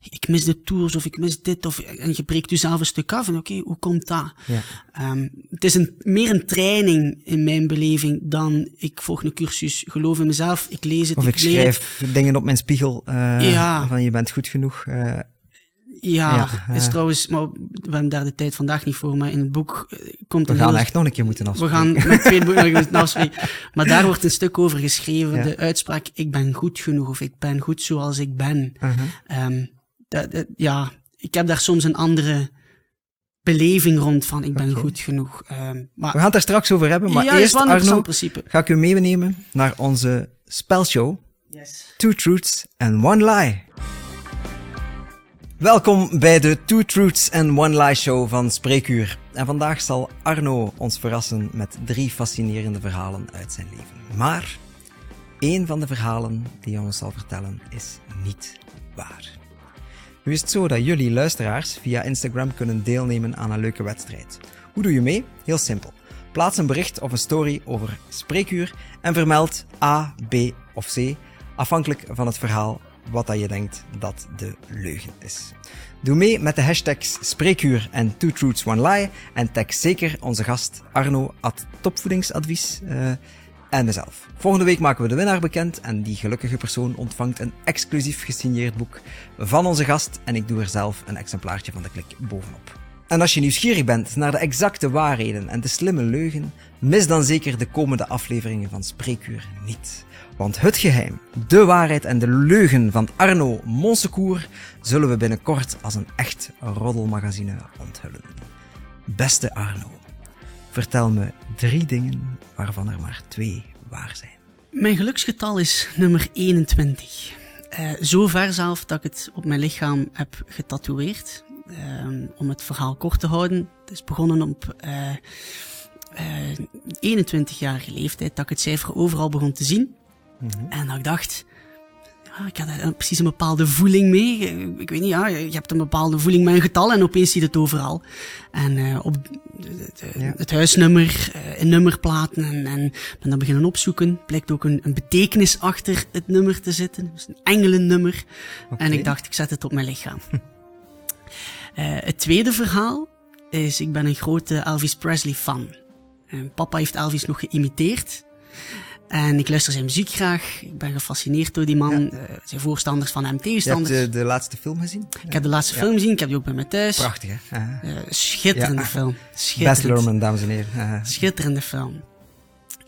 ik mis de tours of ik mis dit of en je breekt jezelf een stuk af en oké, okay, hoe komt dat? Ja. Um, het is een, meer een training in mijn beleving dan ik volg een cursus, geloof in mezelf, ik lees het, of ik, ik schrijf dingen op mijn spiegel uh, ja. van je bent goed genoeg. Uh, ja, ja, is trouwens, maar we hebben daar de tijd vandaag niet voor, maar in het boek komt We gaan heel, echt nog een keer moeten afspreken. We gaan met twee boeken nog moeten afspreken. [laughs] Maar daar wordt een stuk over geschreven, ja. de uitspraak, ik ben goed genoeg, of ik ben goed zoals ik ben. Uh -huh. um, dat, dat, ja, ik heb daar soms een andere beleving rond van, ik ben okay. goed genoeg. Um, maar, we gaan het daar straks over hebben, maar ja, eerst, Arno, principe. ga ik u meenemen naar onze spelshow. Yes. Two Truths and One Lie. Welkom bij de Two Truths and One Lie show van Spreekuur. En vandaag zal Arno ons verrassen met drie fascinerende verhalen uit zijn leven. Maar één van de verhalen die hij ons zal vertellen is niet waar. Nu is het zo dat jullie luisteraars via Instagram kunnen deelnemen aan een leuke wedstrijd. Hoe doe je mee? Heel simpel. Plaats een bericht of een story over Spreekuur en vermeld A, B of C, afhankelijk van het verhaal wat dat je denkt dat de leugen is. Doe mee met de hashtags Spreekuur en Two Truths One Lie en tag zeker onze gast Arno at Topvoedingsadvies uh, en mezelf. Volgende week maken we de winnaar bekend en die gelukkige persoon ontvangt een exclusief gesigneerd boek van onze gast en ik doe er zelf een exemplaartje van de klik bovenop. En als je nieuwsgierig bent naar de exacte waarheden en de slimme leugen, mis dan zeker de komende afleveringen van Spreekuur niet. Want het geheim, de waarheid en de leugen van Arno Monsecourt zullen we binnenkort als een echt roddelmagazine onthullen. Beste Arno, vertel me drie dingen waarvan er maar twee waar zijn. Mijn geluksgetal is nummer 21. Uh, zo ver zelf dat ik het op mijn lichaam heb getatoeëerd. Uh, om het verhaal kort te houden. Het is begonnen op uh, uh, 21-jarige leeftijd dat ik het cijfer overal begon te zien. Mm -hmm. En dat ik dacht, ja, ik had er precies een bepaalde voeling mee. Ik weet niet, ja, je hebt een bepaalde voeling met een getal en opeens zie je het overal. En uh, op ja. het huisnummer, een nummerplaten en, en ben dan beginnen opzoeken. Blijkt ook een, een betekenis achter het nummer te zitten. Dus een engelennummer. Okay. En ik dacht, ik zet het op mijn lichaam. [laughs] uh, het tweede verhaal is, ik ben een grote Elvis Presley fan. En papa heeft Elvis nog geïmiteerd. En ik luister zijn muziek graag. Ik ben gefascineerd door die man. Ja. Uh, zijn voorstanders van hem, tegenstanders. Je hebt de, de laatste film gezien? Ik heb de laatste ja. film gezien. Ik heb die ook bij mij thuis. Prachtig, hè? Uh, schitterende ja. film. Schitterend. Best Lerman, dames en heren. Uh. Schitterende film.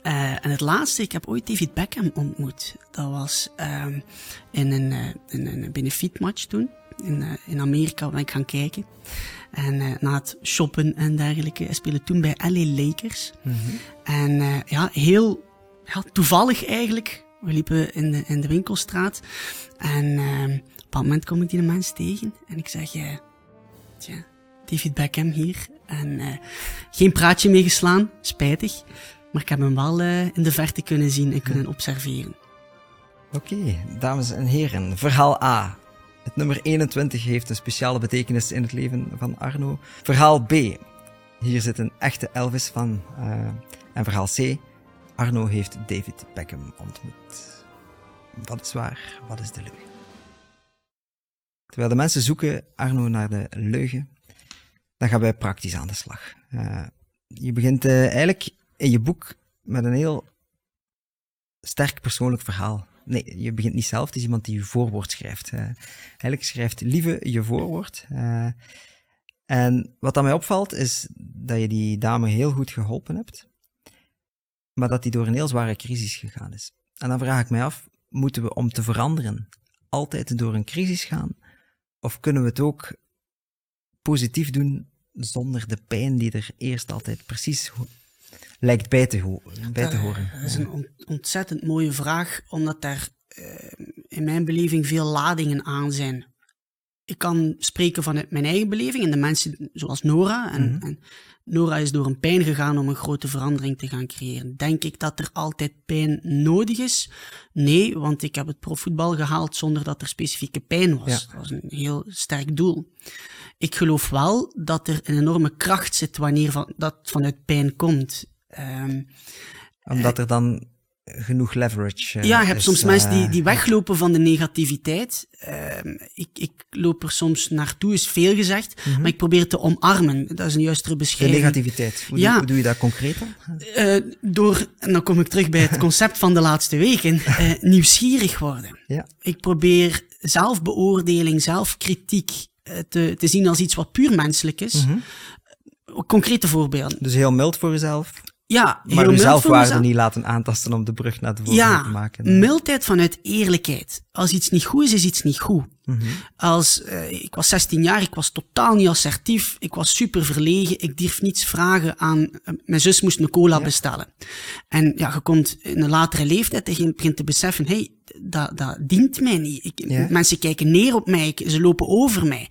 En het laatste, ik heb ooit David Beckham ontmoet. Dat was uh, in een, in een benefietmatch toen. In, uh, in Amerika ben ik gaan kijken. En uh, na het shoppen en dergelijke, speelde toen bij LA Lakers. Mm -hmm. En uh, ja, heel ja, toevallig eigenlijk. We liepen in de, in de winkelstraat. En op een moment kom ik die mens tegen. En ik zeg, tja, David Beckham hier. En uh, geen praatje mee geslaan, spijtig. Maar ik heb hem wel uh, in de verte kunnen zien en kunnen observeren. Oké, okay, dames en heren, verhaal A. Het nummer 21 heeft een speciale betekenis in het leven van Arno. Verhaal B. Hier zit een echte Elvis van. Uh, en verhaal C. Arno heeft David Beckham ontmoet. Wat is waar? Wat is de leugen? Terwijl de mensen zoeken Arno naar de leugen, dan gaan wij praktisch aan de slag. Uh, je begint uh, eigenlijk in je boek met een heel sterk persoonlijk verhaal. Nee, je begint niet zelf, het is iemand die je voorwoord schrijft. Uh, eigenlijk schrijft Lieve je voorwoord. Uh, en wat aan mij opvalt, is dat je die dame heel goed geholpen hebt, maar dat die door een heel zware crisis gegaan is. En dan vraag ik mij af, moeten we om te veranderen altijd door een crisis gaan? Of kunnen we het ook positief doen zonder de pijn die er eerst altijd precies lijkt bij te, ho bij te horen. Dat is een ontzettend mooie vraag, omdat daar uh, in mijn beleving veel ladingen aan zijn. Ik kan spreken vanuit mijn eigen beleving en de mensen zoals Nora. En, mm -hmm. en, Nora is door een pijn gegaan om een grote verandering te gaan creëren. Denk ik dat er altijd pijn nodig is? Nee, want ik heb het profvoetbal gehaald zonder dat er specifieke pijn was. Ja. Dat was een heel sterk doel. Ik geloof wel dat er een enorme kracht zit wanneer van, dat vanuit pijn komt. Um, Omdat er dan genoeg leverage. Uh, ja, je hebt is, soms uh, mensen die, die ja. weglopen van de negativiteit. Uh, ik, ik loop er soms naartoe, is veel gezegd, mm -hmm. maar ik probeer te omarmen. Dat is een juistere beschrijving. De negativiteit, hoe, ja. doe, hoe doe je dat concreet dan? door, en dan kom ik terug bij het [laughs] concept van de laatste weken, [laughs] nieuwsgierig worden. Ja. Ik probeer zelfbeoordeling, zelfkritiek te, te zien als iets wat puur menselijk is. Mm -hmm. Concrete voorbeelden. Dus heel mild voor jezelf? Ja, maar uw zelfwaarde niet laten aantasten om de brug naar de volgende ja, te maken. Nee. mildheid vanuit eerlijkheid. Als iets niet goed is, is iets niet goed. Mm -hmm. Als, uh, ik was 16 jaar, ik was totaal niet assertief, ik was super verlegen, ik durf niets vragen aan, uh, mijn zus moest een cola ja. bestellen. En ja, je komt in een latere leeftijd en je begint te beseffen, hey, dat, dat dient mij niet. Ik, ja. Mensen kijken neer op mij, ze lopen over mij.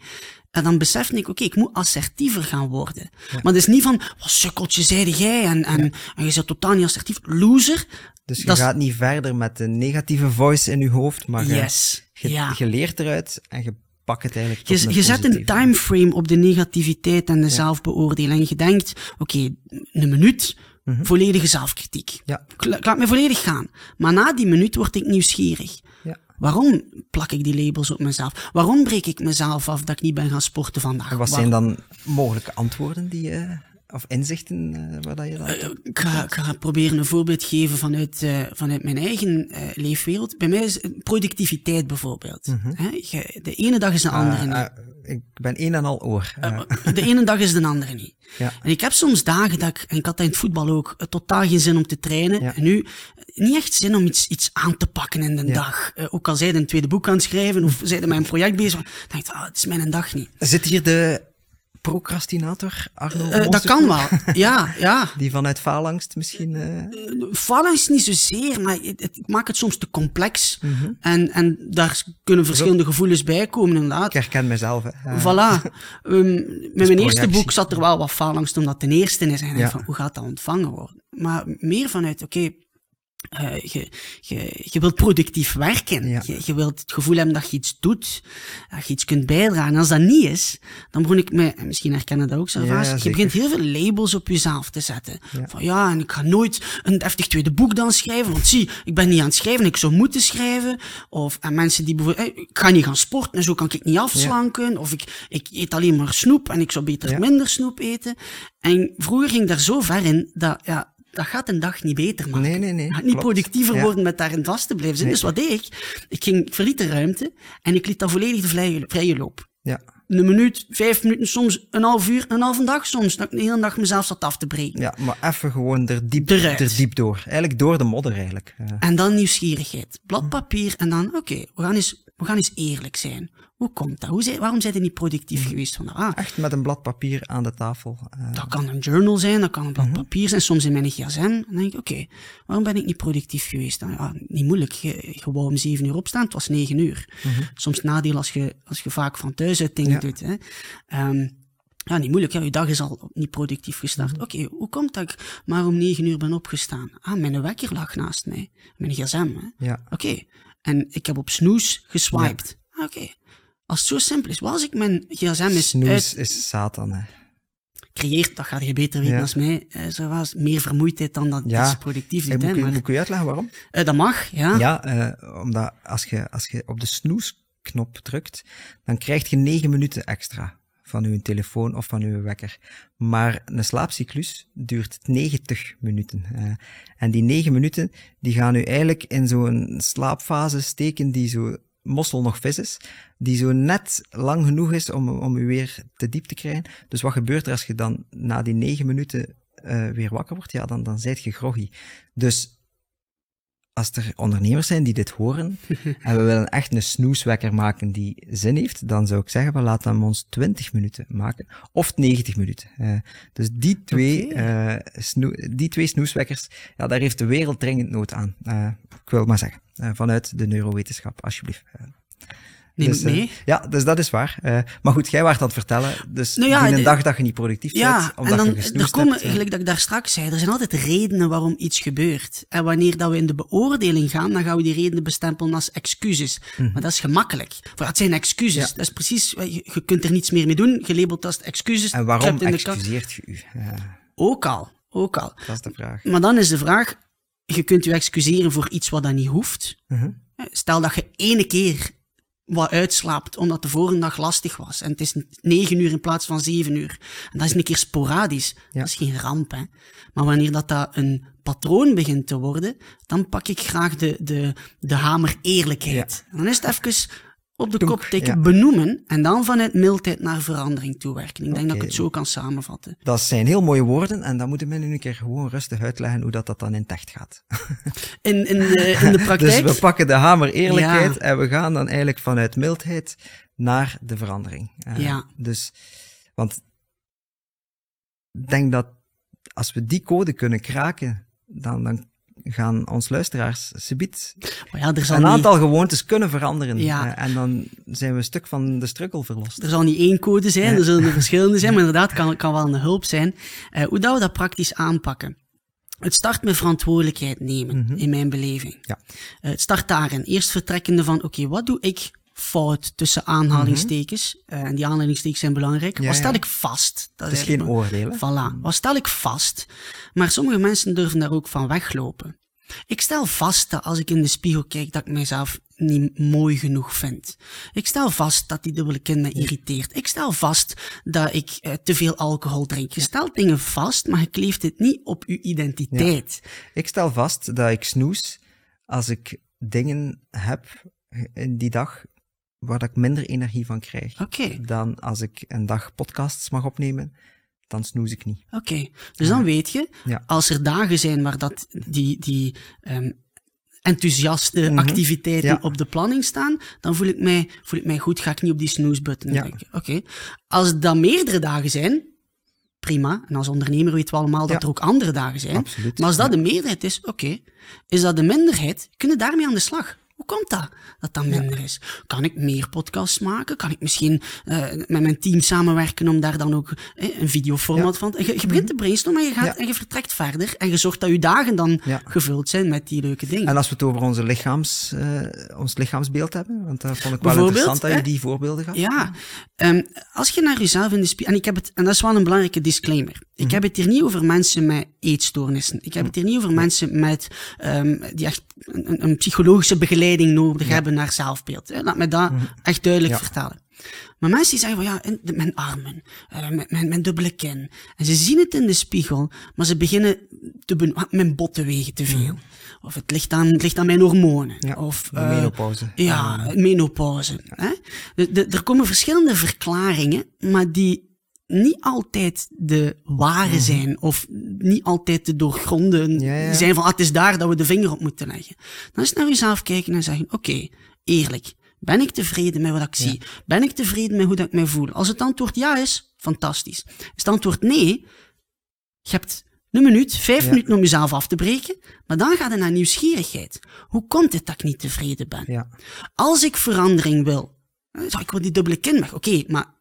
En dan besefte ik, oké, okay, ik moet assertiever gaan worden. Ja. Maar het is niet van, wat sukkeltje zeide jij en, en, ja. en je bent totaal niet assertief. Loser. Dus je gaat niet verder met de negatieve voice in je hoofd, maar yes. je, ja. je leert eruit en je pakt het eigenlijk Je, je zet een timeframe op de negativiteit en de zelfbeoordeling. En je denkt, oké, okay, een minuut, mm -hmm. volledige zelfkritiek. Ja. Ik laat me volledig gaan. Maar na die minuut word ik nieuwsgierig. Waarom plak ik die labels op mezelf? Waarom breek ik mezelf af dat ik niet ben gaan sporten vandaag? En wat zijn dan mogelijke antwoorden die je, of inzichten uh, waar dat je dan... Uh, ik, ga, ik ga proberen een voorbeeld geven vanuit, uh, vanuit mijn eigen leefwereld. Bij mij is productiviteit bijvoorbeeld. Mhm. Mm -hmm. De ene dag is de andere niet. ik ben een en al oor. de ene dag is [laughs] de andere niet. Ja. En ik heb soms dagen dat ik, en ik had dat in het voetbal ook, totaal geen zin om te trainen. Ja. En nu, niet echt zin om iets, iets aan te pakken in de Ja. dag. Ook al zij een tweede boek aan het schrijven, of zij met een project bezig, dan denk ik, ah, het is mijn dag niet. Zit hier de procrastinator, Arno uh, Dat kan wel, ja, ja. [laughs] Die vanuit faalangst misschien... Uh... Faalangst niet zozeer, maar het, het, ik maak het soms te complex. Mm -hmm. en, en daar kunnen verschillende gevoelens bij komen, inderdaad. Ik herken mezelf, hè. Voilà. [laughs] Um, met mijn eerste boek zat er wel wat faalangst, omdat ten eerste is. En ja. van, hoe gaat dat ontvangen worden? Maar meer vanuit, oké, okay, uh, je, je, je wilt productief werken. Ja. Je, je wilt het gevoel hebben dat je iets doet, dat je iets kunt bijdragen. En als dat niet is, dan begon ik me, en misschien herkennen dat ook zo ja, je begint heel veel labels op jezelf te zetten. Ja. Van ja, en ik ga nooit een deftig tweede boek dan schrijven, want zie, ik ben niet aan het schrijven, ik zou moeten schrijven. Of en mensen die bijvoorbeeld, hey, ik ga niet gaan sporten, en zo kan ik niet afslanken. Of ik, ik eet alleen maar snoep en ik zou beter minder snoep eten. En vroeger ging daar zo ver in dat, ja, dat gaat een dag niet beter maken. Nee, nee, nee. gaat niet klopt. productiever ja. worden met daarin vast te blijven zitten. Nee. Dus wat deed ik? Ik ging, ik verliet de ruimte en ik liet dat volledig de vrije, vrije loop. Ja. Een minuut, vijf minuten, soms een half uur, een halve dag soms. Dat ik de hele dag mezelf zat af te breken. Ja, maar even gewoon er diep, er diep door. Eigenlijk door de modder eigenlijk. En dan nieuwsgierigheid. Blad papier en dan, oké, okay, we gaan eens we gaan eens eerlijk zijn. Hoe komt dat? Hoe waarom zijn je niet productief Mhm. geweest vandaag? Ah, Echt met een blad papier aan de tafel. eh, dat kan een journal zijn, dat kan een Mhm. blad papier zijn, soms in mijn gsm. Dan denk ik, oké, waarom ben ik niet productief geweest? Dan, ja, niet moeilijk, je, je wou om zeven uur opstaan, het was negen uur. Soms nadeel als je, als je vaak van thuis uit dingen Mhm. Ja. doet. Hè. Ehm, ja, niet moeilijk, ja, je dag is al niet productief gestart. Mhm. Oké, hoe komt dat ik maar om negen uur ben opgestaan? Ah, mijn wekker lag naast mij, mijn gsm. Hè. ja. Oké, en ik heb op snoes geswiped. Ah, Oké, als het zo simpel is, als ik mijn gsm is Snoes uit is Satan, hè. creëert, dat ga je beter weten Ja. als mij, eh, zo was meer vermoeidheid dan dat Ja. is productief moet, hè, maar, moet uitleggen waarom? eh, dat mag, ja. Ja, eh, omdat als je, als je op de snoesknop drukt, dan krijg je 9 minuten extra van uw telefoon of van uw wekker. Maar een slaapcyclus duurt 90 minuten. eh. en die 9 minuten, die gaan u eigenlijk in zo'n slaapfase steken die zo mossel nog vis is, die zo net lang genoeg is om, om weer te diep te krijgen. Dus wat gebeurt er als je dan na die 9 minuten eh, weer wakker wordt? Ja, dan, dan zijt je groggy. Dus als er ondernemers zijn die dit horen [laughs] en we willen echt een snoeswekker maken die zin heeft, dan zou ik zeggen, we laten hem ons 20 minuten maken. Of 90 minuten. Eh, dus die twee, Oké. eh, die twee snoeswekkers, ja, daar heeft de wereld dringend nood aan. Eh, ik wil het maar zeggen. Vanuit de neurowetenschap, alsjeblieft. Neem dus, eh, ja, dus dat is waar. Eh, maar goed, jij waart aan het vertellen. Dus Nou ja, die een dag dat je niet productief bent, Ja, omdat en dan, je er komen, hebt. eh, gelijk dat ik daar straks zei, er zijn altijd redenen waarom iets gebeurt. En wanneer dat we in de beoordeling gaan, dan gaan we die redenen bestempelen als excuses. Maar dat is gemakkelijk. Voor het zijn excuses. Mhm. Ja. Dat is precies, je, kunt er niets meer mee doen, gelabeld als excuses. En waarom in excuseert je u? Ja, Ook al, ook al. dat is de vraag. Maar dan is de vraag, je kunt je excuseren voor iets wat dan niet hoeft. Mhm. Stel dat je ene keer wat uitslaapt omdat de vorige dag lastig was en het is negen uur in plaats van zeven uur. En dat is een keer sporadisch. Ja. Dat is geen ramp, hè. Maar wanneer dat, dat een patroon begint te worden, dan pak ik graag de, de, de hamer eerlijkheid. Dan is het even op de Tonk, kop tikken, ja. benoemen en dan vanuit mildheid naar verandering toewerken. Ik denk dat ik het zo kan samenvatten. Dat zijn heel mooie woorden en dan moeten we nu een keer gewoon rustig uitleggen hoe dat, dat dan in het echt gaat. [laughs] In, in, de, in de [laughs] Dus praktijk... we pakken de hamer eerlijkheid Ja. en we gaan dan eigenlijk vanuit mildheid naar de verandering. Eh, Ja. Dus, want ik denk dat als we die code kunnen kraken, dan, dan gaan ons luisteraars subiet maar ja, er zal een niet- aantal gewoontes kunnen veranderen. Ja. Eh, en dan zijn we een stuk van de struggle verlost. Er zal niet één code zijn, er zullen er [laughs] verschillende zijn, maar inderdaad kan, kan wel een hulp zijn. Eh, hoe dat we dat praktisch aanpakken? Het start met verantwoordelijkheid nemen, in mijn beleving. Ja. Eh, het start daarin. Eerst vertrekkende van, oké, wat doe ik fout tussen aanhalingstekens? Eh, en die aanhalingstekens zijn belangrijk. Ja, wat stel ja. ik vast? Dat Het is geen oordeel. Voilà. Wat stel ik vast? Maar sommige mensen durven daar ook van weglopen. Ik stel vast dat als ik in de spiegel kijk, dat ik mijzelf niet mooi genoeg vind. Ik stel vast dat die dubbele kin me irriteert. Ik stel vast dat ik eh, te veel alcohol drink. Je stelt dingen vast, maar je kleeft het niet op je identiteit. Ik stel vast dat ik snoes als ik dingen heb in die dag waar dat ik minder energie van krijg. Dan als ik een dag podcasts mag opnemen, dan snoes ik niet. oké. Dus dan weet je, Ja. als er dagen zijn waar dat die, die ehm, enthousiaste Mhm. activiteiten Ja. op de planning staan, dan voel ik mij, voel ik mij goed, ga ik niet op die snooze-button Ja. drukken. Oké. Als dat meerdere dagen zijn, prima. En als ondernemer weten we allemaal dat er ook andere dagen zijn. Absoluut. Maar als dat de meerderheid is, oké. Is dat de minderheid, kunnen daarmee aan de slag. Hoe komt dat, dat dat minder is? Kan ik meer podcasts maken? Kan ik misschien eh, met mijn team samenwerken om daar dan ook eh, een videoformat van... te- Je, je begint te brainstormen en je, gaat, Ja. en je vertrekt verder. En je zorgt dat je dagen dan Ja. gevuld zijn met die leuke dingen. En als we het over onze lichaams, eh, ons lichaamsbeeld hebben, want dat vond ik wel interessant dat je die voorbeelden gaf. Ja, ehm, als je naar jezelf in de spiegel... En, ik heb het, en dat is wel een belangrijke disclaimer. Ik Mhm. heb het hier niet over mensen met eetstoornissen. Ik heb het hier niet over mensen met, ehm, die echt een, een psychologische begeleiding nodig hebben naar zelfbeeld. Hè. Laat me dat echt duidelijk Mhm. Ja. vertellen. Maar mensen die zeggen van ja, de- mijn armen, eh, mijn, mijn, mijn dubbele kin. En ze zien het in de spiegel, maar ze beginnen te ben, mijn botten wegen te veel. Of het ligt aan, het ligt aan mijn hormonen. Mhm. Ja, of, de eh, menopauze. Ja, menopauze. Hè? De, de, er komen verschillende verklaringen, maar die niet altijd de ware zijn, of niet altijd de doorgronden Mhm. Ja, ja. zijn van, ah, het is daar dat we de vinger op moeten leggen. Dan is naar jezelf kijken en zeggen, oké, eerlijk, Ben ik tevreden met wat ik zie? Ben ik tevreden met hoe dat ik mij voel? Als het antwoord ja is, fantastisch. Is het antwoord nee, je hebt een minuut, vijf minuten om jezelf af te breken, maar dan gaat het naar nieuwsgierigheid. Hoe komt het dat ik niet tevreden ben? Als ik verandering wil, zou ik wil die dubbele kin weg. Oké, maar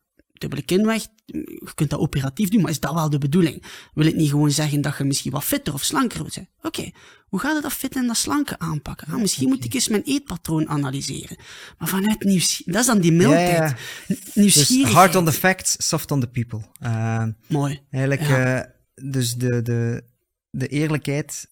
dubbele kin weg, je kunt dat operatief doen, maar is dat wel de bedoeling? Wil het niet gewoon zeggen dat je misschien wat fitter of slanker moet zijn? Oké, hoe gaat het dat fit en dat slanke aanpakken? Ah, misschien moet ik eens mijn eetpatroon analyseren. Maar vanuit nieuwsgierigheid, dat is dan die mildheid. Dus Nieuwsgierigheid. hard on the facts, soft on the people. Uh, Mooi. Eigenlijk, Ja. eh, dus de, de, de eerlijkheid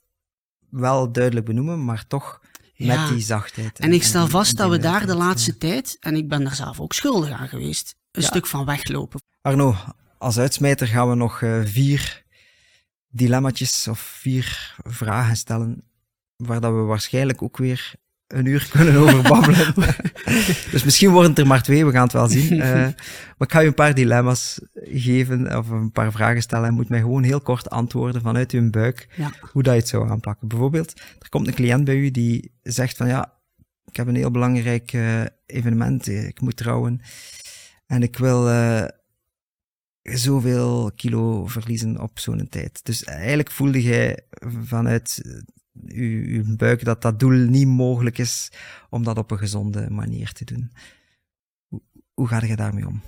wel duidelijk benoemen, maar toch Ja. met die zachtheid. En ik stel vast dat we daar de laatste ja. tijd, en ik ben daar zelf ook schuldig aan geweest, een Ja. stuk van weglopen. Arno, als uitsmijter gaan we nog eh, vier dilemma's of vier vragen stellen, waar dat we waarschijnlijk ook weer een uur [laughs] kunnen over babbelen. [laughs] dus misschien worden het er maar twee, we gaan het wel zien. [laughs] Eh, maar ik ga je een paar dilemma's geven, of een paar vragen stellen, en moet mij gewoon heel kort antwoorden vanuit uw buik, Ja. hoe dat je het zou aanpakken. Bijvoorbeeld, er komt een cliënt bij u die zegt van ja, ik heb een heel belangrijk eh, evenement, ik moet trouwen, en ik wil... eh, zoveel kilo verliezen op zo'n tijd. Dus eigenlijk voelde jij vanuit eh, uw, uw buik dat dat doel niet mogelijk is om dat op een gezonde manier te doen. Hoe, hoe ga je daarmee om?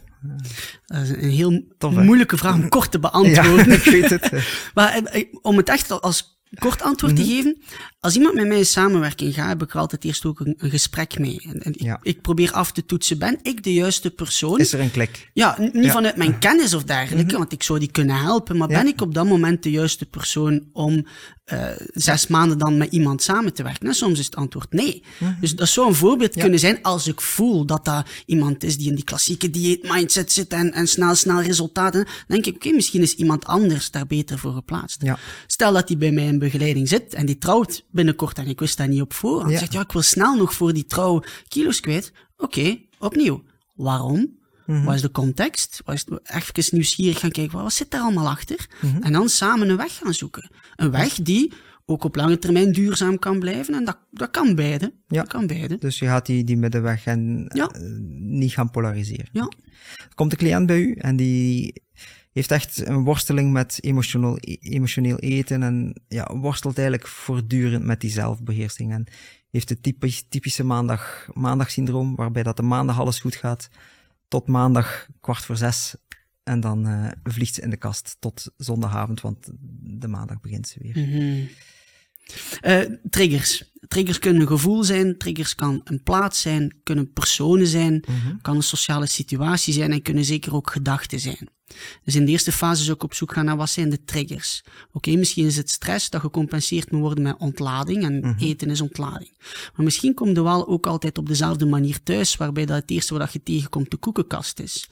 Dat is een heel Tof, moeilijke vraag om kort te [laughs] Ja, beantwoorden. ik weet het. [laughs] Maar eh, eh, om het echt al als kort antwoord Mhm. te geven. Als iemand met mij in samenwerking gaat, heb ik er altijd eerst ook een, een gesprek mee. En, en ik, Ja. ik probeer af te toetsen, ben ik de juiste persoon? Is er een klik? Ja, niet Ja. Mhm. vanuit mijn kennis of dergelijke, want ik zou die kunnen helpen, maar Ja. ben ik op dat moment de juiste persoon om eh, zes maanden dan met iemand samen te werken? En soms is het antwoord nee. Mhm. Dus dat zou een voorbeeld kunnen zijn als ik voel dat dat iemand is die in die klassieke dieet-mindset zit en, en snel, snel resultaten. Dan denk ik, oké, misschien is iemand anders daar beter voor geplaatst. Ja. Stel dat die bij mij in begeleiding zit en die trouwt binnenkort en ik wist dat niet op voorhand. Ja. Zegt, ja, ik wil snel nog voor die trouw kilo's kwijt. Oké, opnieuw. Waarom? Mhm. Wat is de context? Wat is, even nieuwsgierig gaan kijken, wat zit daar allemaal achter? Mhm. En dan samen een weg gaan zoeken. Een weg die ook op lange termijn duurzaam kan blijven. En dat, dat kan beide. Ja. Dat kan beide. Dus je gaat die, die middenweg en Ja. eh, niet gaan polariseren. Ja. Komt een cliënt bij u en die heeft echt een worsteling met emotioneel, emotioneel eten en ja, worstelt eigenlijk voortdurend met die zelfbeheersing en heeft het typisch, typische maandag, maandagsyndroom, waarbij dat de maandag alles goed gaat, tot maandag kwart voor zes en dan eh, vliegt ze in de kast tot zondagavond, want de maandag begint ze weer. Mhm. Eh, triggers. Triggers kunnen een gevoel zijn, triggers kan een plaats zijn, kunnen personen zijn, Mhm. kan een sociale situatie zijn en kunnen zeker ook gedachten zijn. Dus in de eerste fase zou ik op zoek gaan naar wat zijn de triggers. Oké, misschien is het stress dat gecompenseerd moet worden met ontlading en Mhm. eten is ontlading. Maar misschien komt er wel ook altijd op dezelfde manier thuis, waarbij dat het eerste wat je tegenkomt de koekenkast is.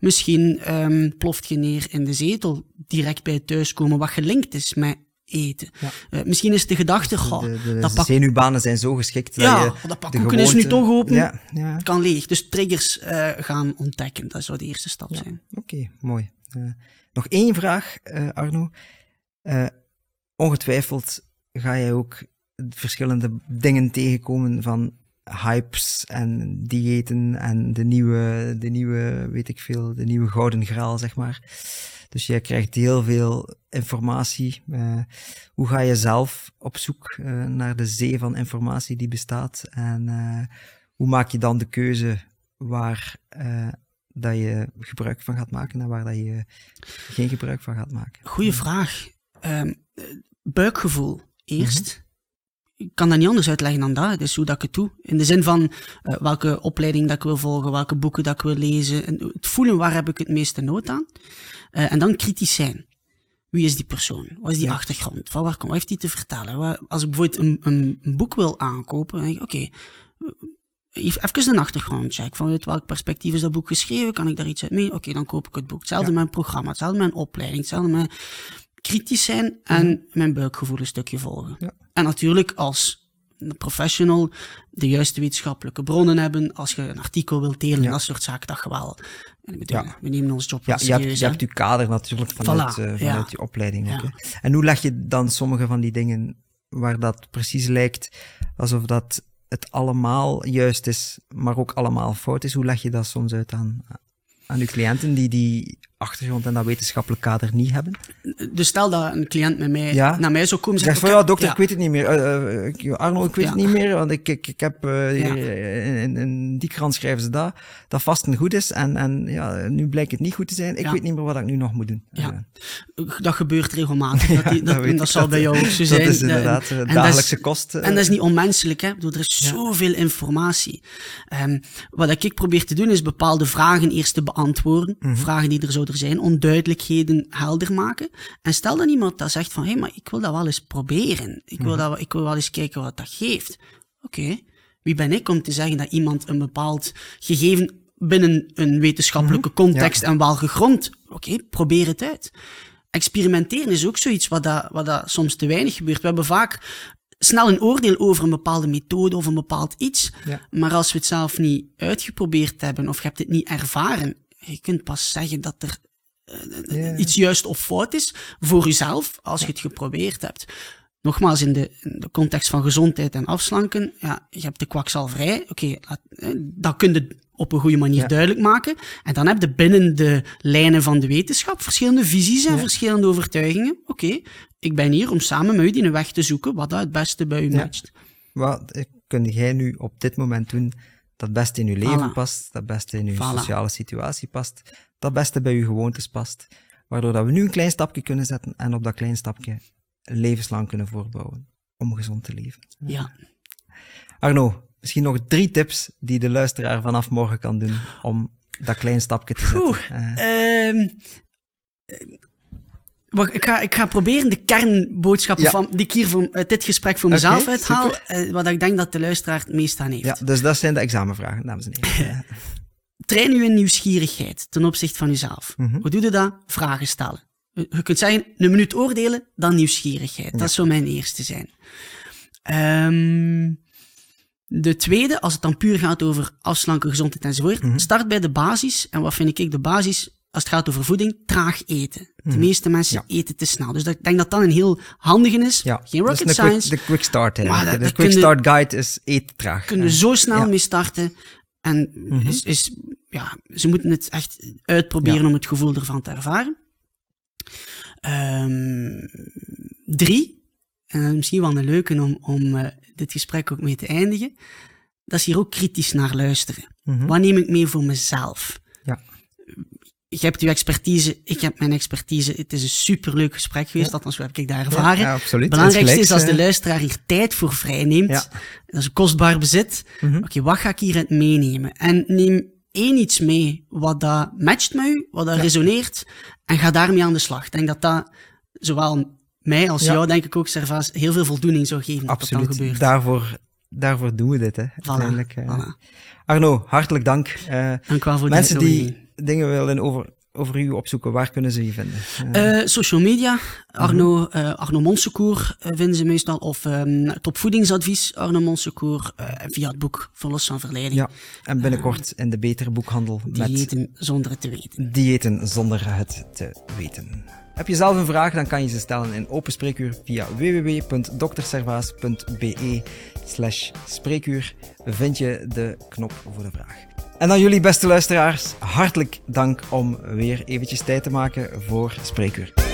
Misschien ehm, ploft je neer in de zetel direct bij het thuiskomen, wat gelinkt is met eten. Ja. Eh, misschien is de gedachte, De, de dat pak zenuwbanen zijn zo geschikt dat Ja, je dat pak de koeken is nu toch open. Ja, ja. kan leeg. Dus triggers eh, gaan ontdekken, dat zou de eerste stap zijn. Oké, mooi. Eh, nog één vraag, Arno. Ongetwijfeld ga jij ook verschillende dingen tegenkomen van hypes en diëten en de nieuwe, de nieuwe, weet ik veel, de nieuwe gouden graal, zeg maar. Dus jij krijgt heel veel informatie. Eh, hoe ga je zelf op zoek eh, naar de zee van informatie die bestaat? En eh, hoe maak je dan de keuze waar dat je gebruik van gaat maken en waar dat je geen gebruik van gaat maken? Goeie vraag. Ehm, eh, buikgevoel eerst. Ik kan dat niet anders uitleggen dan dat. Het is hoe dat ik het doe. In de zin van eh, welke opleiding dat ik wil volgen, welke boeken dat ik wil lezen. En het voelen waar heb ik het meeste nood aan. Eh, en dan kritisch zijn. Wie is die persoon? Wat is die Ja. achtergrond? Van waar komt? Wat heeft die te vertellen? Als ik bijvoorbeeld een, een, boek wil aankopen, dan denk ik, oké, eh, even een achtergrondcheck. Vanuit welk perspectief is dat boek geschreven? Kan ik daar iets uit mee? Oké, dan koop ik het boek. Hetzelfde Ja. een programma, hetzelfde een opleiding, hetzelfde met kritisch zijn en mijn buikgevoel een stukje volgen. Mhm. Ja. En natuurlijk als een professional de juiste wetenschappelijke bronnen hebben. Als je een artikel wilt delen, Ja. dat soort zaken, dat je wel... En bedoel, Ja. we nemen ons job Ja, wel je hebt, serieus. je hebt je kader natuurlijk vanuit, Voilà, eh, vanuit ja. je opleiding. ook. En hoe leg je dan sommige van die dingen waar dat precies lijkt alsof dat het allemaal juist is, maar ook allemaal fout is? Hoe leg je dat soms uit aan, aan uw cliënten die die achtergrond en dat wetenschappelijk kader niet hebben? Dus stel dat een cliënt met mij, naar mij zou komen zeggen... van, ja, dokter, ik weet het niet meer. Uh, Arno, ik weet het niet meer, want ik, ik, ik heb uh, in, in, die krant schrijven ze dat, dat vasten goed is en, en ja, nu blijkt het niet goed te zijn. Ik weet niet meer wat ik nu nog moet doen. Ja. Dat gebeurt regelmatig. Dat, [laughs] die, dat, dat, zal bij jou ook zo [laughs] zijn. Dat is inderdaad de dagelijkse kost. En dat is niet onmenselijk, hè. Bedoel, er is zoveel informatie. Um, wat ik probeer te doen, is bepaalde vragen eerst te beantwoorden. Mm -hmm. Vragen die er zouden zijn, onduidelijkheden helder maken. En stel dan iemand dat zegt van, hé, hey, maar ik wil dat wel eens proberen. Ik wil, mhm. dat, ik wil wel eens kijken wat dat geeft. Oké, wie ben ik om te zeggen dat iemand een bepaald gegeven binnen een wetenschappelijke mhm. context en wel gegrond, oké, probeer het uit. Experimenteren is ook zoiets wat, dat, wat dat soms te weinig gebeurt. We hebben vaak snel een oordeel over een bepaalde methode of een bepaald iets. Maar als we het zelf niet uitgeprobeerd hebben of je hebt het niet ervaren, je kunt pas zeggen dat er uh, iets juist of fout is voor jezelf als je het geprobeerd hebt. Nogmaals, in de, in de, context van gezondheid en afslanken, ja, je hebt de kwakzalverij. Oké, okay, dat kun je op een goede manier ja. duidelijk maken. En dan heb je binnen de lijnen van de wetenschap verschillende visies en ja. verschillende overtuigingen. Oké, okay, ik ben hier om samen met u die een weg te zoeken wat dat het beste bij u matcht. Wat kun jij nu op dit moment doen dat beste in uw leven voilà. past, dat beste in uw voilà. sociale situatie past, dat beste bij uw gewoontes past, waardoor dat we nu een klein stapje kunnen zetten en op dat klein stapje levenslang kunnen voortbouwen om gezond te leven. Ja. Arno, misschien nog drie tips die de luisteraar vanaf morgen kan doen om dat klein stapje te zetten. Oeh, uh, ik ga, ik ga proberen de kernboodschappen van, die ik hier voor, uit dit gesprek voor mezelf okay, uithaal, uh, wat ik denk dat de luisteraar het meest aan heeft. Ja, dus dat zijn de examenvragen, dames en heren. [laughs] Train uw nieuwsgierigheid ten opzichte van uzelf. Mm -hmm. Hoe doe je dat? Vragen stellen. Je kunt zeggen, een minuut oordelen, dan nieuwsgierigheid. Ja. Dat zou mijn eerste zijn. Um, de tweede, als het dan puur gaat over afslanken, gezondheid enzovoort, mm -hmm. start bij de basis. En wat vind ik de basis? Als het gaat over voeding, traag eten. De hmm. meeste mensen ja. eten te snel. Dus dat, ik denk dat dat een heel handige is. Ja. Geen rocket de science. Quick, de quick start. Hè. Maar de, de quick start guide is eet traag. Kunnen zo snel ja. mee starten. En mm -hmm. is, is, ja, ze moeten het echt uitproberen om het gevoel ervan te ervaren. Um, drie, en misschien wel een leuke om, om uh, dit gesprek ook mee te eindigen. Dat is hier ook kritisch naar luisteren. Mm -hmm. Wat neem ik mee voor mezelf? Je hebt uw expertise, ik heb mijn expertise. Het is een superleuk gesprek geweest, ja. althans heb ik daar ervaren. Ja, ja, absoluut. Het belangrijkste is als de luisteraar hier tijd voor vrij neemt. Ja. Dat is een kostbaar bezit. Mm -hmm. Oké, okay, wat ga ik hieruit meenemen? En neem één iets mee wat dat matcht met u, wat dat resoneert, en ga daarmee aan de slag. Ik denk dat dat zowel mij als jou, denk ik ook, Servaas, heel veel voldoening zou geven absoluut. dat. Daarvoor, daarvoor doen we dit, hè. Uiteindelijk. Voilà. voilà. Arno, hartelijk dank. Uh, dank wel voor mensen die dingen willen over, over u opzoeken, waar kunnen ze je vinden? Uh, uh, social media, Arno, uh, Arno Monsecour vinden ze meestal, of um, topvoedingsadvies, Arno Monsecour, via het boek Verlos van Verleiding. Ja, en binnenkort in de betere boekhandel. Diëten met zonder het te weten. Diëten zonder het te weten. Heb je zelf een vraag, dan kan je ze stellen in open spreekuur via www.dokterservaas.be slash spreekuur. Vind je de knop voor de vraag. En dan jullie beste luisteraars, hartelijk dank om weer eventjes tijd te maken voor Spreekuur.